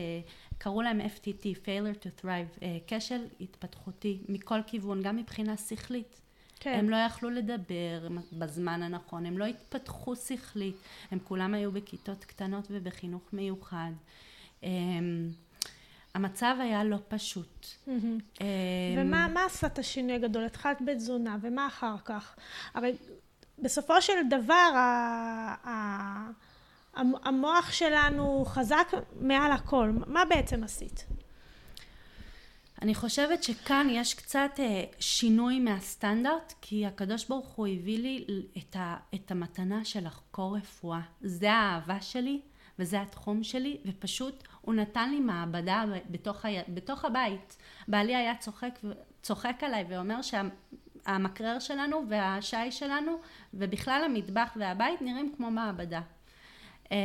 קראו להם FTT, failure to thrive, כשל התפתחותי מכל כיוון, גם מבחינה שכלית. כן. הם לא יכלו לדבר בזמן הנכון, הם לא התפתחו שכלית, הם כולם היו בכיתות קטנות ובחינוך מיוחד. אמ, המצב היה לא פשוט. אמ, ומה עשה את השינוי הגדול? התחלת בתזונה, ומה אחר כך? הרי בסופו של דבר המוח שלנו חזק מעל הכל. מה בעצם עשית? אני חושבת שכאן יש קצת אה, שינוי מהסטנדרט, כי הקדוש ברוך הוא הביא לי את, ה, את המתנה של לחקור רפואה. זה האהבה שלי וזה התחום שלי, ופשוט הוא נתן לי מעבדה בתוך, ה, בתוך הבית. בעלי היה צוחק, צוחק עליי ואומר שהמקרר שלנו והשי שלנו ובכלל המטבח והבית נראים כמו מעבדה. אה,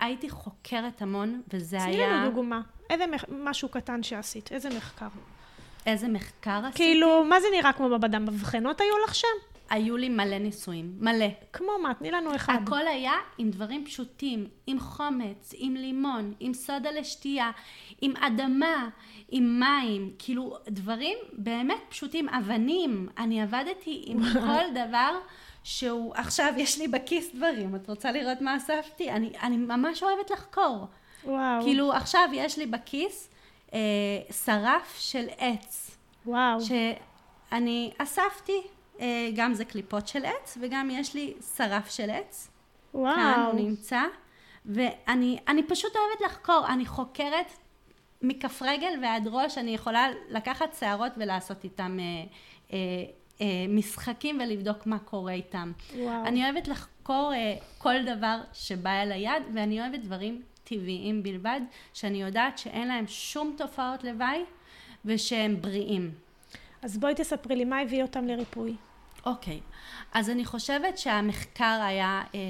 הייתי חוקרת המון וזה היה... תני לנו דוגמה. איזה משהו קטן שעשית? איזה מחקר? איזה מחקר עשיתי? כאילו, מה זה נראה כמו מעבדה? מבחנות היו לך שם? היו לי מלא ניסויים, מלא. כמו מה? תני לנו אחד. הכל היה עם דברים פשוטים, עם חומץ, עם לימון, עם סודה לשתייה, עם אדמה, עם מים, כאילו דברים באמת פשוטים, אבנים. אני עבדתי עם כל דבר שהוא, עכשיו יש לי בכיס דברים, את רוצה לראות מה אספתי? אני, אני ממש אוהבת לחקור. וואו. כאילו עכשיו יש לי בכיס אה, שרף של עץ. וואו. שאני אספתי, אה, גם זה קליפות של עץ וגם יש לי שרף של עץ. וואו. כאן הוא נמצא. ואני פשוט אוהבת לחקור, אני חוקרת מכף רגל ועד ראש, אני יכולה לקחת שערות ולעשות איתם אה, אה, משחקים ולבדוק מה קורה איתם. וואו. אני אוהבת לחקור אה, כל דבר שבא אל היד, ואני אוהבת דברים טבעיים בלבד, שאני יודעת שאין להם שום תופעות לוואי ושהם בריאים. אז בואי תספרי לי, מה הביא אותם לריפוי? אוקיי, אז אני חושבת שהמחקר היה אה,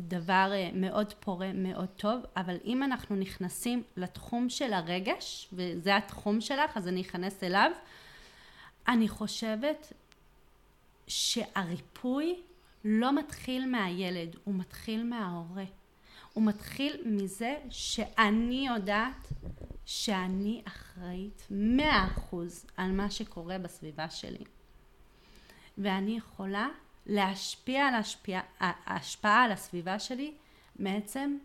דבר אה, מאוד פורה, מאוד טוב, אבל אם אנחנו נכנסים לתחום של הרגש, וזה התחום שלך, אז אני אכנס אליו, אני חושבת שהריפוי לא מתחיל מהילד, הוא מתחיל מההורה. הוא מתחיל מזה שאני יודעת שאני אחראית מאה אחוז על מה שקורה בסביבה שלי. ואני יכולה להשפיע על ההשפעה על הסביבה שלי מעצם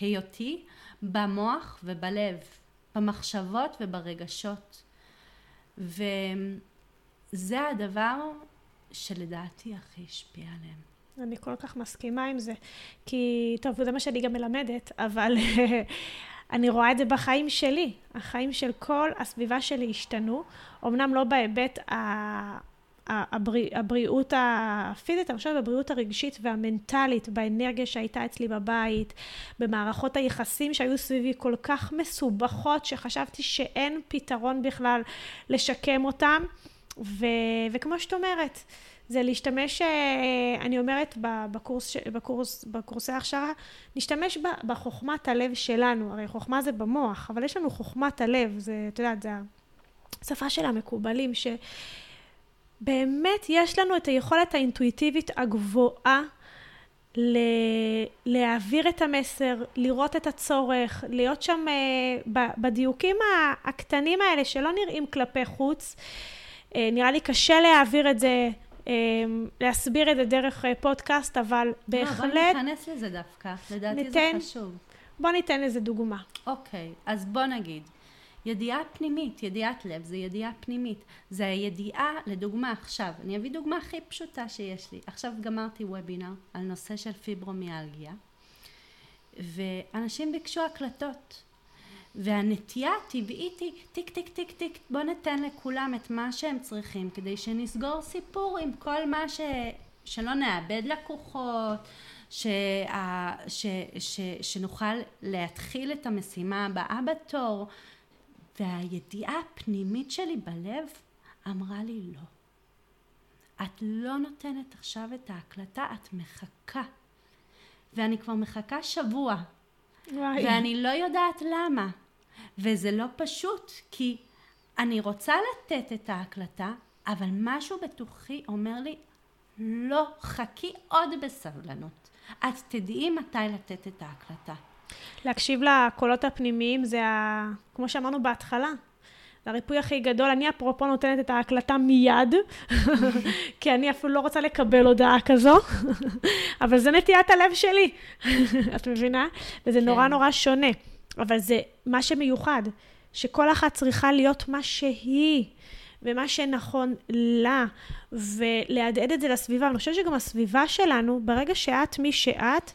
היותי במוח ובלב, במחשבות וברגשות. וזה הדבר שלדעתי הכי השפיע עליהם. אני כל כך מסכימה עם זה. כי, טוב, זה מה שאני גם מלמדת, אבל אני רואה את זה בחיים שלי. החיים של כל הסביבה שלי השתנו, אמנם לא בהיבט ה... הבריא, הבריאות הפיזית, אני חושבת בבריאות הרגשית והמנטלית, באנרגיה שהייתה אצלי בבית, במערכות היחסים שהיו סביבי כל כך מסובכות, שחשבתי שאין פתרון בכלל לשקם אותם. ו, וכמו שאת אומרת, זה להשתמש, אה, אני אומרת בקורס, בקורס, בקורסי ההכשרה, נשתמש בחוכמת הלב שלנו, הרי חוכמה זה במוח, אבל יש לנו חוכמת הלב, זה, את יודעת, זה השפה של המקובלים, שבאמת יש לנו את היכולת האינטואיטיבית הגבוהה ל- להעביר את המסר, לראות את הצורך, להיות שם uh, בדיוקים הקטנים האלה שלא נראים כלפי חוץ. Uh, נראה לי קשה להעביר את זה, uh, להסביר את זה דרך פודקאסט, אבל בהחלט... לא, בוא ניכנס לזה דווקא, לדעתי ניתן, זה חשוב. בוא ניתן לזה דוגמה. אוקיי, okay, אז בוא נגיד. ידיעה פנימית, ידיעת לב זה ידיעה פנימית. זה הידיעה, לדוגמה עכשיו, אני אביא דוגמה הכי פשוטה שיש לי. עכשיו גמרתי וובינר על נושא של פיברומיאלגיה, ואנשים ביקשו הקלטות. והנטייה הטבעית היא טיק טיק טיק טיק בוא ניתן לכולם את מה שהם צריכים כדי שנסגור סיפור עם כל מה ש... שלא נאבד לקוחות, שה... ש... ש... שנוכל להתחיל את המשימה הבאה בתור והידיעה הפנימית שלי בלב אמרה לי לא. את לא נותנת עכשיו את ההקלטה, את מחכה. ואני כבר מחכה שבוע. וואי. ואני לא יודעת למה. וזה לא פשוט, כי אני רוצה לתת את ההקלטה, אבל משהו בתוכי אומר לי, לא, חכי עוד בסבלנות. את תדעי מתי לתת את ההקלטה. להקשיב לקולות הפנימיים זה, ה... כמו שאמרנו בהתחלה, זה הריפוי הכי גדול. אני אפרופו נותנת את ההקלטה מיד, כי אני אפילו לא רוצה לקבל הודעה כזו, אבל זה נטיית הלב שלי, את מבינה? וזה כן. נורא נורא שונה. אבל זה מה שמיוחד, שכל אחת צריכה להיות מה שהיא. ומה שנכון לה, ולהדהד את זה לסביבה. אני חושבת שגם הסביבה שלנו, ברגע שאת מי שאת,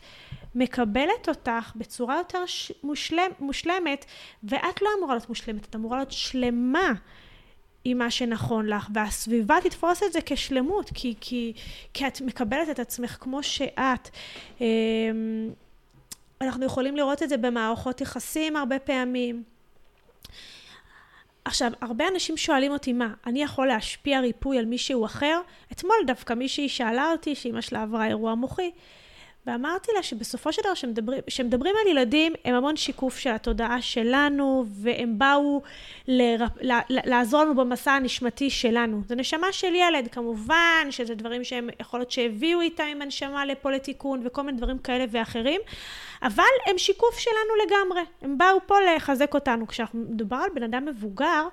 מקבלת אותך בצורה יותר ש... מושלם, מושלמת, ואת לא אמורה להיות מושלמת, את אמורה להיות שלמה עם מה שנכון לך, והסביבה תתפוס את זה כשלמות, כי, כי, כי את מקבלת את עצמך כמו שאת. אמ, אנחנו יכולים לראות את זה במערכות יחסים הרבה פעמים. עכשיו, הרבה אנשים שואלים אותי, מה, אני יכול להשפיע ריפוי על מישהו אחר? אתמול דווקא מישהי שאלה אותי שאימא שלה עברה אירוע מוחי, ואמרתי לה שבסופו של דבר, כשמדברים על ילדים, הם המון שיקוף של התודעה שלנו, והם באו לרפ, לעזור לנו במסע הנשמתי שלנו. זה נשמה של ילד, כמובן, שזה דברים שהם, יכול להיות שהביאו איתם עם הנשמה לפה לתיקון, וכל מיני דברים כאלה ואחרים, אבל הם שיקוף שלנו לגמרי. הם באו פה לחזק אותנו. כשאנחנו מדובר על בן אדם מבוגר,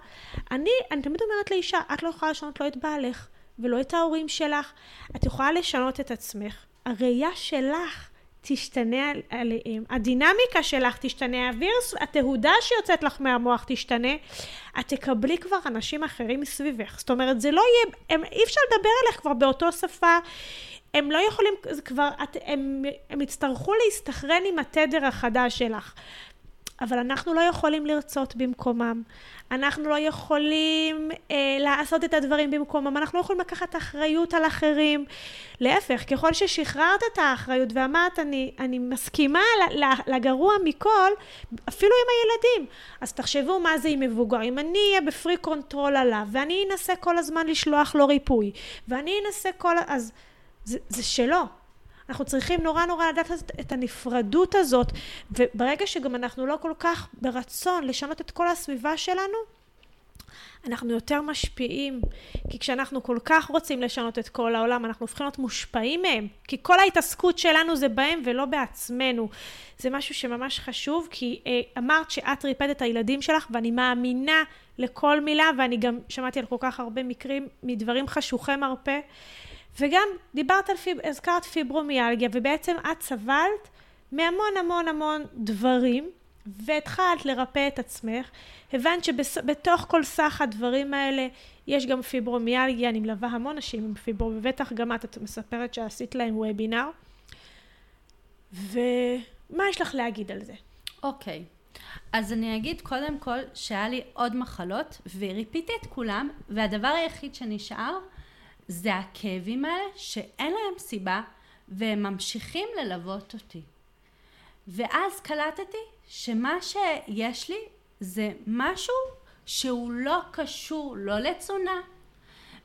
אני, אני תמיד אומרת לאישה, את לא יכולה לשנות לא את בעלך. ולא את ההורים שלך, את יכולה לשנות את עצמך. הראייה שלך תשתנה עליהם, הדינמיקה שלך תשתנה, הווירס, התהודה שיוצאת לך מהמוח תשתנה, את תקבלי כבר אנשים אחרים מסביבך. זאת אומרת, זה לא יהיה, הם, אי אפשר לדבר עליך כבר באותו שפה, הם לא יכולים, זה כבר, את, הם, הם יצטרכו להסתנכרן עם התדר החדש שלך. אבל אנחנו לא יכולים לרצות במקומם. אנחנו לא יכולים אה, לעשות את הדברים במקומם, אנחנו לא יכולים לקחת אחריות על אחרים. להפך, ככל ששחררת את האחריות ואמרת, אני, אני מסכימה לגרוע מכל, אפילו עם הילדים. אז תחשבו מה זה עם מבוגר. אם אני אהיה ב freak control עליו, ואני אנסה כל הזמן לשלוח לו ריפוי, ואני אנסה כל... אז זה, זה שלו. אנחנו צריכים נורא נורא לדעת את הנפרדות הזאת, וברגע שגם אנחנו לא כל כך ברצון לשנות את כל הסביבה שלנו, אנחנו יותר משפיעים, כי כשאנחנו כל כך רוצים לשנות את כל העולם, אנחנו הופכים להיות מושפעים מהם, כי כל ההתעסקות שלנו זה בהם ולא בעצמנו. זה משהו שממש חשוב, כי אה, אמרת שאת ריפדת את הילדים שלך, ואני מאמינה לכל מילה, ואני גם שמעתי על כל כך הרבה מקרים מדברים חשוכי מרפא. וגם דיברת על, פיב... הזכרת פיברומיאלגיה, ובעצם את סבלת מהמון המון המון דברים, והתחלת לרפא את עצמך. הבנת שבתוך כל סך הדברים האלה יש גם פיברומיאלגיה, אני מלווה המון נשים עם פיברו, ובטח גם את, את מספרת שעשית להם וובינר. ומה יש לך להגיד על זה? אוקיי. Okay. אז אני אגיד קודם כל שהיה לי עוד מחלות, וריפיתי את כולם, והדבר היחיד שנשאר זה הכאבים האלה שאין להם סיבה והם ממשיכים ללוות אותי. ואז קלטתי שמה שיש לי זה משהו שהוא לא קשור לא לתזונה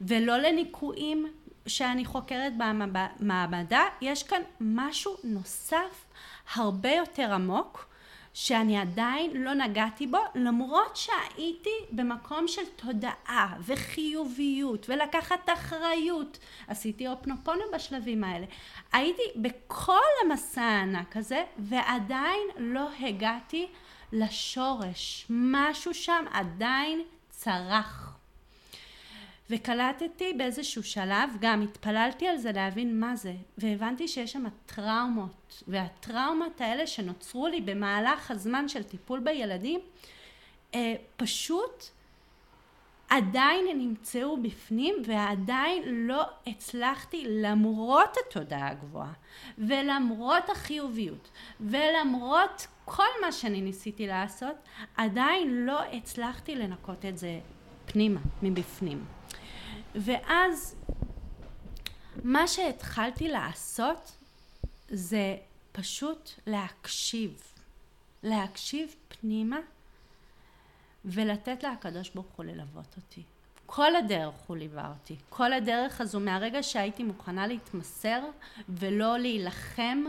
ולא לניקויים שאני חוקרת במעבדה, יש כאן משהו נוסף הרבה יותר עמוק שאני עדיין לא נגעתי בו, למרות שהייתי במקום של תודעה וחיוביות ולקחת אחריות. עשיתי אופנופונו בשלבים האלה. הייתי בכל המסע הענק הזה, ועדיין לא הגעתי לשורש. משהו שם עדיין צרח. וקלטתי באיזשהו שלב, גם התפללתי על זה להבין מה זה, והבנתי שיש שם טראומות, והטראומות האלה שנוצרו לי במהלך הזמן של טיפול בילדים, אה, פשוט עדיין נמצאו בפנים ועדיין לא הצלחתי למרות התודעה הגבוהה ולמרות החיוביות ולמרות כל מה שאני ניסיתי לעשות עדיין לא הצלחתי לנקות את זה פנימה מבפנים ואז מה שהתחלתי לעשות זה פשוט להקשיב, להקשיב פנימה ולתת לקדוש ברוך הוא ללוות אותי. כל הדרך הוא ליווה אותי. כל הדרך הזו מהרגע שהייתי מוכנה להתמסר ולא להילחם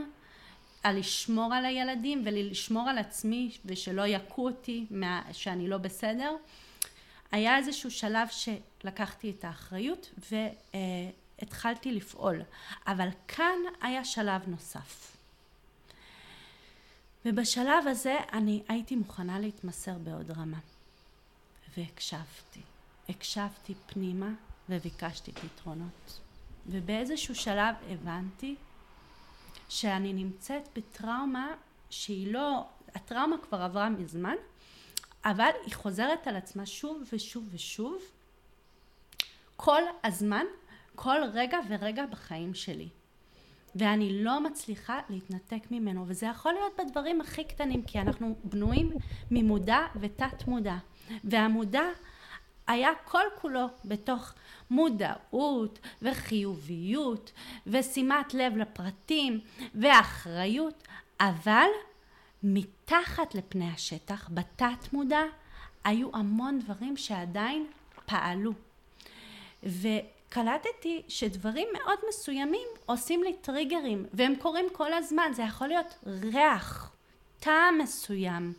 על לשמור על הילדים ולשמור על עצמי ושלא יכו אותי מה, שאני לא בסדר, היה איזשהו שלב שלקחתי את האחריות והתחלתי לפעול. אבל כאן היה שלב נוסף. ובשלב הזה אני הייתי מוכנה להתמסר בעוד רמה. והקשבתי. הקשבתי פנימה וביקשתי פתרונות. ובאיזשהו שלב הבנתי שאני נמצאת בטראומה שהיא לא, הטראומה כבר עברה מזמן, אבל היא חוזרת על עצמה שוב ושוב ושוב, כל הזמן, כל רגע ורגע בחיים שלי. ואני לא מצליחה להתנתק ממנו, וזה יכול להיות בדברים הכי קטנים, כי אנחנו בנויים ממודע ותת מודע. והמודע היה כל כולו בתוך מודעות וחיוביות ושימת לב לפרטים ואחריות, אבל מתחת לפני השטח, בתת מודע, היו המון דברים שעדיין פעלו. וקלטתי שדברים מאוד מסוימים עושים לי טריגרים, והם קורים כל הזמן. זה יכול להיות ריח, טעם מסוים,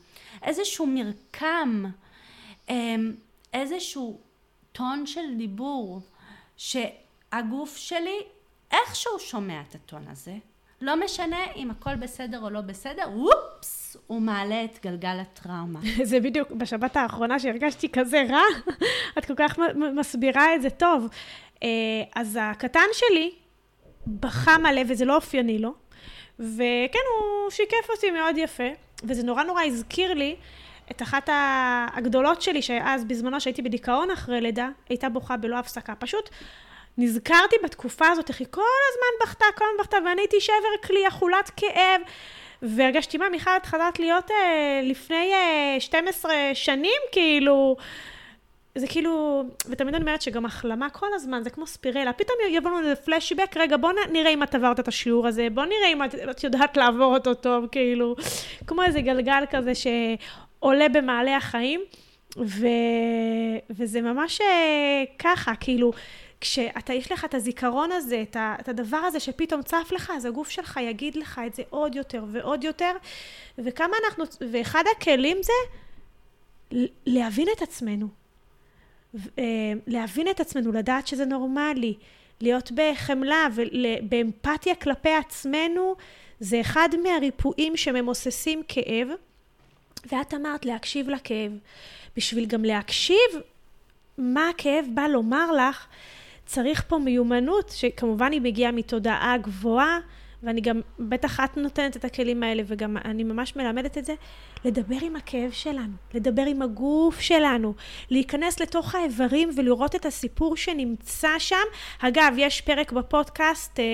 איזשהו מרקם, אמ, איזשהו טון של דיבור, שהגוף שלי איכשהו שומע את הטון הזה, לא משנה אם הכל בסדר או לא בסדר, וופס, הוא מעלה את גלגל הטראומה. זה בדיוק, בשבת האחרונה שהרגשתי כזה רע, את כל כך מסבירה את זה טוב. אה, אז הקטן שלי בכה מלא, וזה לא אופייני לו, וכן, הוא שיקף אותי מאוד יפה, וזה נורא נורא הזכיר לי את אחת הגדולות שלי, שאז בזמנו שהייתי בדיכאון אחרי לידה, הייתה בוכה בלא הפסקה. פשוט נזכרתי בתקופה הזאת, איך היא כל הזמן בכתה, כל הזמן בכתה, ואני הייתי שבר כלי, אכולת כאב, והרגשתי, מה, מיכל, את חזרת להיות אה, לפני אה, 12 שנים, כאילו... זה כאילו, ותמיד אני אומרת שגם החלמה כל הזמן, זה כמו ספירלה. פתאום יבוא לנו איזה פלשבק, רגע, בוא נראה אם את עברת את השיעור הזה, בוא נראה אם את, את יודעת לעבור אותו טוב, כאילו, כמו איזה גלגל כזה שעולה במעלה החיים, ו, וזה ממש אה, ככה, כאילו, כשאתה, יש לך את הזיכרון הזה, את, ה, את הדבר הזה שפתאום צף לך, אז הגוף שלך יגיד לך את זה עוד יותר ועוד יותר, וכמה אנחנו, ואחד הכלים זה להבין את עצמנו. אה, להבין את עצמנו, לדעת שזה נורמלי, להיות בחמלה ובאמפתיה כלפי עצמנו, זה אחד מהריפואים שממוססים כאב. ואת אמרת להקשיב לכאב. בשביל גם להקשיב מה הכאב בא לומר לך, צריך פה מיומנות, שכמובן היא מגיעה מתודעה גבוהה, ואני גם, בטח את נותנת את הכלים האלה, וגם אני ממש מלמדת את זה, לדבר עם הכאב שלנו, לדבר עם הגוף שלנו, להיכנס לתוך האיברים ולראות את הסיפור שנמצא שם. אגב, יש פרק בפודקאסט אה,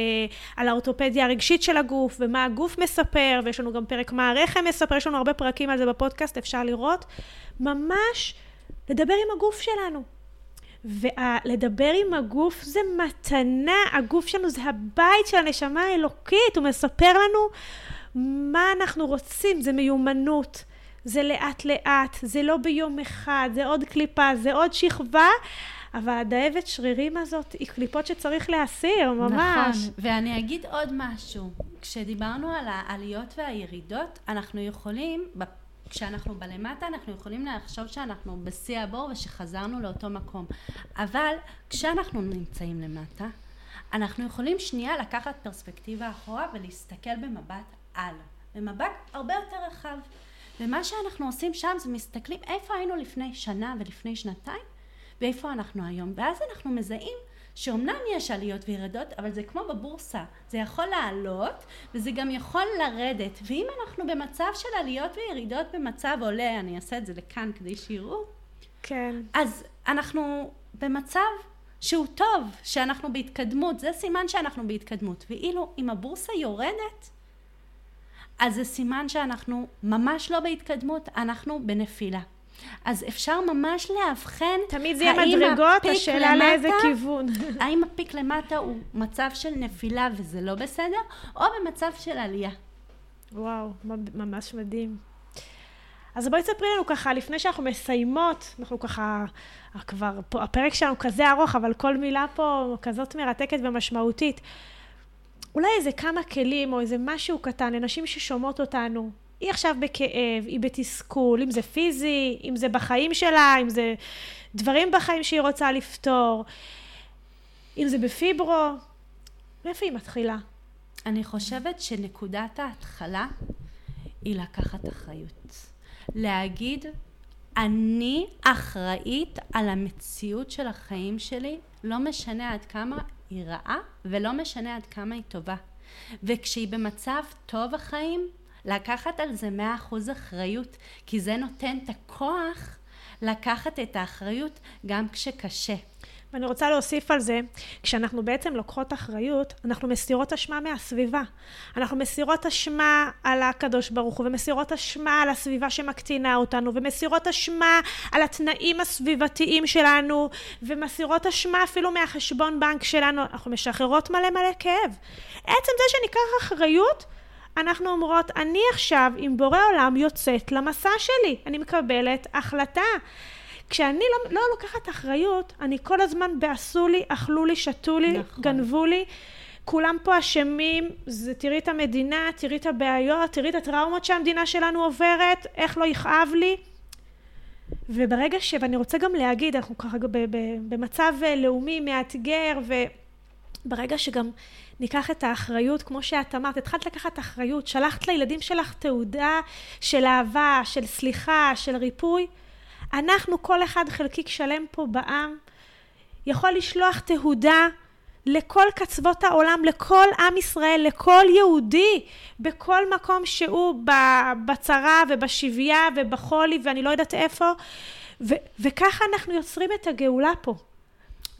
על האורתופדיה הרגשית של הגוף, ומה הגוף מספר, ויש לנו גם פרק מה הרחם מספר, יש לנו הרבה פרקים על זה בפודקאסט, אפשר לראות. ממש לדבר עם הגוף שלנו. ולדבר עם הגוף זה מתנה, הגוף שלנו זה הבית של הנשמה האלוקית, הוא מספר לנו מה אנחנו רוצים, זה מיומנות, זה לאט לאט, זה לא ביום אחד, זה עוד קליפה, זה עוד שכבה, אבל הדאבת שרירים הזאת היא קליפות שצריך להסיר, ממש. נכון, ואני אגיד עוד משהו. כשדיברנו על העליות והירידות, אנחנו יכולים, כשאנחנו בלמטה, אנחנו יכולים לחשוב שאנחנו בשיא הבור ושחזרנו לאותו מקום. אבל כשאנחנו נמצאים למטה, אנחנו יכולים שנייה לקחת פרספקטיבה אחורה ולהסתכל במבט על, במבט הרבה יותר רחב. ומה שאנחנו עושים שם זה מסתכלים איפה היינו לפני שנה ולפני שנתיים ואיפה אנחנו היום. ואז אנחנו מזהים שאומנם יש עליות וירדות, אבל זה כמו בבורסה, זה יכול לעלות וזה גם יכול לרדת. ואם אנחנו במצב של עליות וירידות במצב עולה, אני אעשה את זה לכאן כדי שיראו, כן. אז אנחנו במצב שהוא טוב, שאנחנו בהתקדמות, זה סימן שאנחנו בהתקדמות. ואילו אם הבורסה יורדת, אז זה סימן שאנחנו ממש לא בהתקדמות, אנחנו בנפילה. אז אפשר ממש לאבחן תמיד זה יהיה מדרגות, השאלה לאיזה כיוון. האם הפיק למטה הוא מצב של נפילה וזה לא בסדר, או במצב של עלייה. וואו, ממש מדהים. אז בואי תספרי לנו ככה, לפני שאנחנו מסיימות, אנחנו ככה, כבר, פה, הפרק שלנו כזה ארוך, אבל כל מילה פה כזאת מרתקת ומשמעותית. אולי איזה כמה כלים או איזה משהו קטן לנשים ששומעות אותנו. היא עכשיו בכאב, היא בתסכול, אם זה פיזי, אם זה בחיים שלה, אם זה דברים בחיים שהיא רוצה לפתור, אם זה בפיברו. מאיפה היא מתחילה? אני חושבת שנקודת ההתחלה היא לקחת אחריות. להגיד, אני אחראית על המציאות של החיים שלי, לא משנה עד כמה היא רעה ולא משנה עד כמה היא טובה. וכשהיא במצב טוב החיים, לקחת על זה מאה אחוז אחריות, כי זה נותן את הכוח לקחת את האחריות גם כשקשה. ואני רוצה להוסיף על זה, כשאנחנו בעצם לוקחות אחריות, אנחנו מסירות אשמה מהסביבה. אנחנו מסירות אשמה על הקדוש ברוך הוא, ומסירות אשמה על הסביבה שמקטינה אותנו, ומסירות אשמה על התנאים הסביבתיים שלנו, ומסירות אשמה אפילו מהחשבון בנק שלנו. אנחנו משחררות מלא מלא כאב. עצם זה שניקח אחריות, אנחנו אומרות, אני עכשיו עם בורא עולם יוצאת למסע שלי, אני מקבלת החלטה. כשאני לא, לא לוקחת אחריות, אני כל הזמן בעשו לי, אכלו לי, שתו לי, נכון. גנבו לי. כולם פה אשמים, זה תראי את המדינה, תראי את הבעיות, תראי את הטראומות שהמדינה שלנו עוברת, איך לא יכאב לי. וברגע ש... ואני רוצה גם להגיד, אנחנו ככה במצב אה, לאומי מאתגר, וברגע שגם ניקח את האחריות, כמו שאת אמרת, התחלת לקחת אחריות, שלחת לילדים שלך תעודה של אהבה, של סליחה, של ריפוי, אנחנו, כל אחד חלקיק שלם פה בעם, יכול לשלוח תהודה לכל קצוות העולם, לכל עם ישראל, לכל יהודי, בכל מקום שהוא בצרה ובשביה ובחולי ואני לא יודעת איפה, ו- וככה אנחנו יוצרים את הגאולה פה.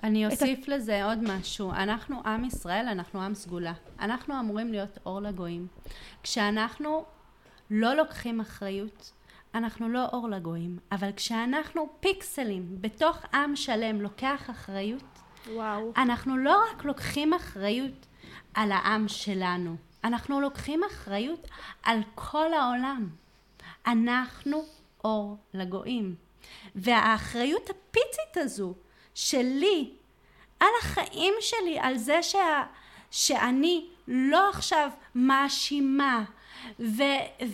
אני אוסיף ה... לזה עוד משהו. אנחנו עם ישראל, אנחנו עם סגולה. אנחנו אמורים להיות אור לגויים. כשאנחנו לא לוקחים אחריות, אנחנו לא אור לגויים, אבל כשאנחנו פיקסלים בתוך עם שלם לוקח אחריות, וואו. אנחנו לא רק לוקחים אחריות על העם שלנו, אנחנו לוקחים אחריות על כל העולם. אנחנו אור לגויים. והאחריות הפיצית הזו שלי על החיים שלי, על זה שה, שאני לא עכשיו מאשימה ו,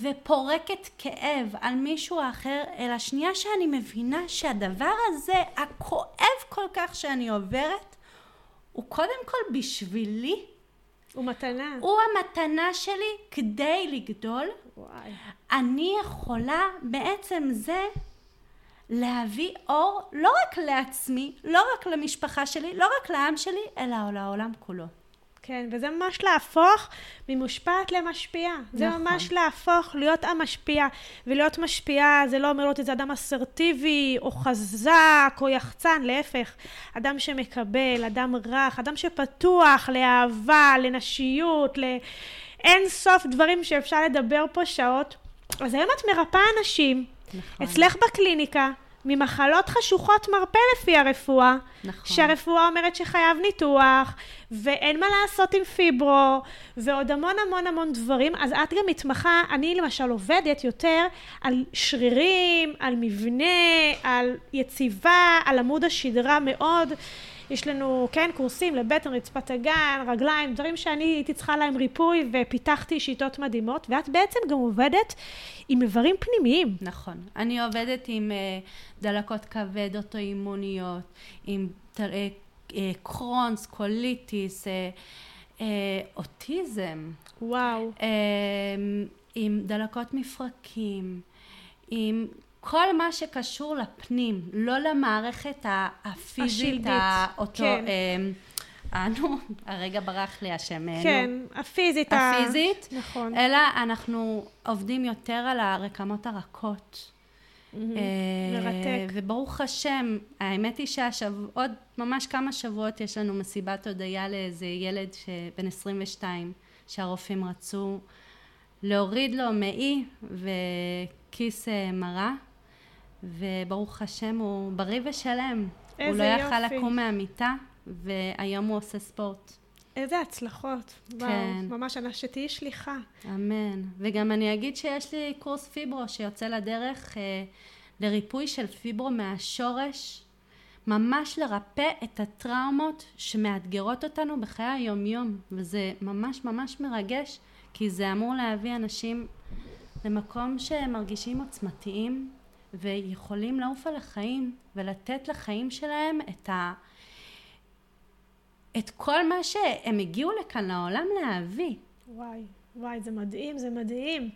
ופורקת כאב על מישהו אחר, אלא שנייה שאני מבינה שהדבר הזה, הכואב כל כך שאני עוברת, הוא קודם כל בשבילי. הוא מתנה. הוא המתנה שלי כדי לגדול. וואי. אני יכולה בעצם זה להביא אור לא רק לעצמי, לא רק למשפחה שלי, לא רק לעם שלי, אלא לעולם כולו. כן, וזה ממש להפוך ממושפעת למשפיעה. נכון. זה ממש להפוך, להיות המשפיע. ולהיות משפיעה זה לא אומר להיות איזה אדם אסרטיבי, או חזק, או יחצן, להפך. אדם שמקבל, אדם רך, אדם שפתוח לאהבה, לנשיות, לאין סוף דברים שאפשר לדבר פה שעות. אז היום את מרפאה אנשים, נכון. אצלך בקליניקה, ממחלות חשוכות מרפא לפי הרפואה. נכון. שהרפואה אומרת שחייב ניתוח, ואין מה לעשות עם פיברו, ועוד המון המון המון דברים. אז את גם מתמחה, אני למשל עובדת יותר על שרירים, על מבנה, על יציבה, על עמוד השדרה מאוד. יש לנו, כן, קורסים לבטן, רצפת האגן, רגליים, דברים שאני הייתי צריכה להם ריפוי ופיתחתי שיטות מדהימות, ואת בעצם גם עובדת עם איברים פנימיים. נכון. אני עובדת עם אה, דלקות כבד אוטואימוניות, עם אה, אה, Crohn's, קוליטיס, אה, אה, אוטיזם. וואו. אה, עם דלקות מפרקים, עם כל מה שקשור לפנים, לא למערכת הפיזית, האוטו... כן. אה, נו, הרגע ברח לי השם. אה, נו. כן, הפיזית. הפיזית, נכון. אלא אנחנו עובדים יותר על הרקמות הרכות. אה, מרתק. וברוך השם, האמת היא שעוד ממש כמה שבועות יש לנו מסיבת הודיה לאיזה ילד בן 22, שהרופאים רצו להוריד לו מעי וכיס אה, מרה, וברוך השם הוא בריא ושלם. הוא איזה לא יכל יופי. לקום מהמיטה, והיום הוא עושה ספורט. איזה הצלחות. וואו, כן. ממש, שתהיי שליחה. אמן. וגם אני אגיד שיש לי קורס פיברו שיוצא לדרך אה, לריפוי של פיברו מהשורש, ממש לרפא את הטראומות שמאתגרות אותנו בחיי היומיום, וזה ממש ממש מרגש, כי זה אמור להביא אנשים למקום שהם מרגישים עוצמתיים ויכולים לעוף על החיים ולתת לחיים שלהם את ה... את כל מה שהם הגיעו לכאן לעולם להביא. וואי, וואי, זה מדהים, זה מדהים.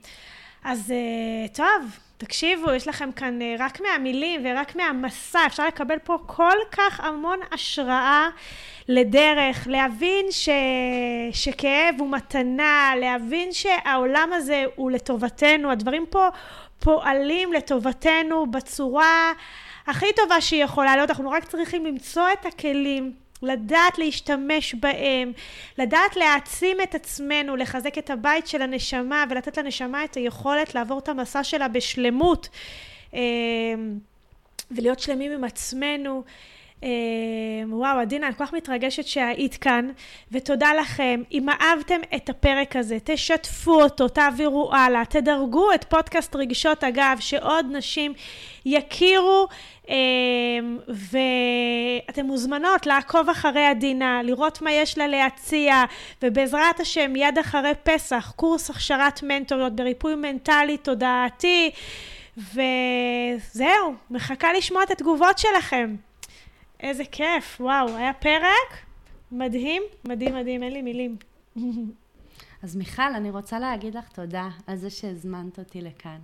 אז uh, טוב, תקשיבו, יש לכם כאן uh, רק מהמילים ורק מהמסע, אפשר לקבל פה כל כך המון השראה לדרך, להבין ש... שכאב הוא מתנה, להבין שהעולם הזה הוא לטובתנו, הדברים פה פועלים לטובתנו בצורה הכי טובה שהיא יכולה להיות, אנחנו רק צריכים למצוא את הכלים. לדעת להשתמש בהם, לדעת להעצים את עצמנו, לחזק את הבית של הנשמה ולתת לנשמה את היכולת לעבור את המסע שלה בשלמות אה, ולהיות שלמים עם עצמנו. אה, וואו, עדינה, אני כל כך מתרגשת שהיית כאן, ותודה לכם. אם אהבתם את הפרק הזה, תשתפו אותו, תעבירו הלאה, תדרגו את פודקאסט רגשות אגב, שעוד נשים יכירו, אה, ואתן מוזמנות לעקוב אחרי עדינה, לראות מה יש לה להציע, ובעזרת השם, מיד אחרי פסח, קורס הכשרת מנטוריות בריפוי מנטלי תודעתי, וזהו, מחכה לשמוע את התגובות שלכם. איזה כיף, וואו, היה פרק מדהים, מדהים, מדהים, אין לי מילים. אז מיכל, אני רוצה להגיד לך תודה על זה שהזמנת אותי לכאן.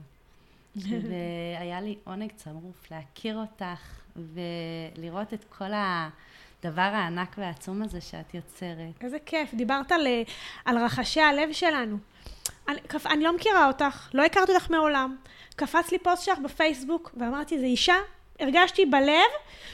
והיה לי עונג צרוף להכיר אותך ולראות את כל הדבר הענק והעצום הזה שאת יוצרת. איזה כיף, דיברת על, על רחשי הלב שלנו. אני, אני לא מכירה אותך, לא הכרתי אותך מעולם. קפץ לי פוסט שלך בפייסבוק, ואמרתי, זו אישה, הרגשתי בלב,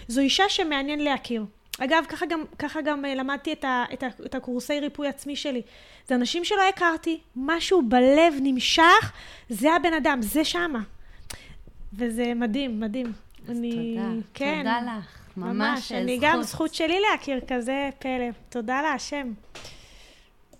זו אישה שמעניין להכיר. אגב, ככה גם, ככה גם אה, למדתי את, ה, את, ה, את הקורסי ריפוי עצמי שלי. זה אנשים שלא הכרתי, משהו בלב נמשך, זה הבן אדם, זה שמה. וזה מדהים, מדהים. אז אני, תודה. כן, תודה לך. ממש, ממש. אני זכות. גם, זכות שלי להכיר כזה פלא. תודה להשם.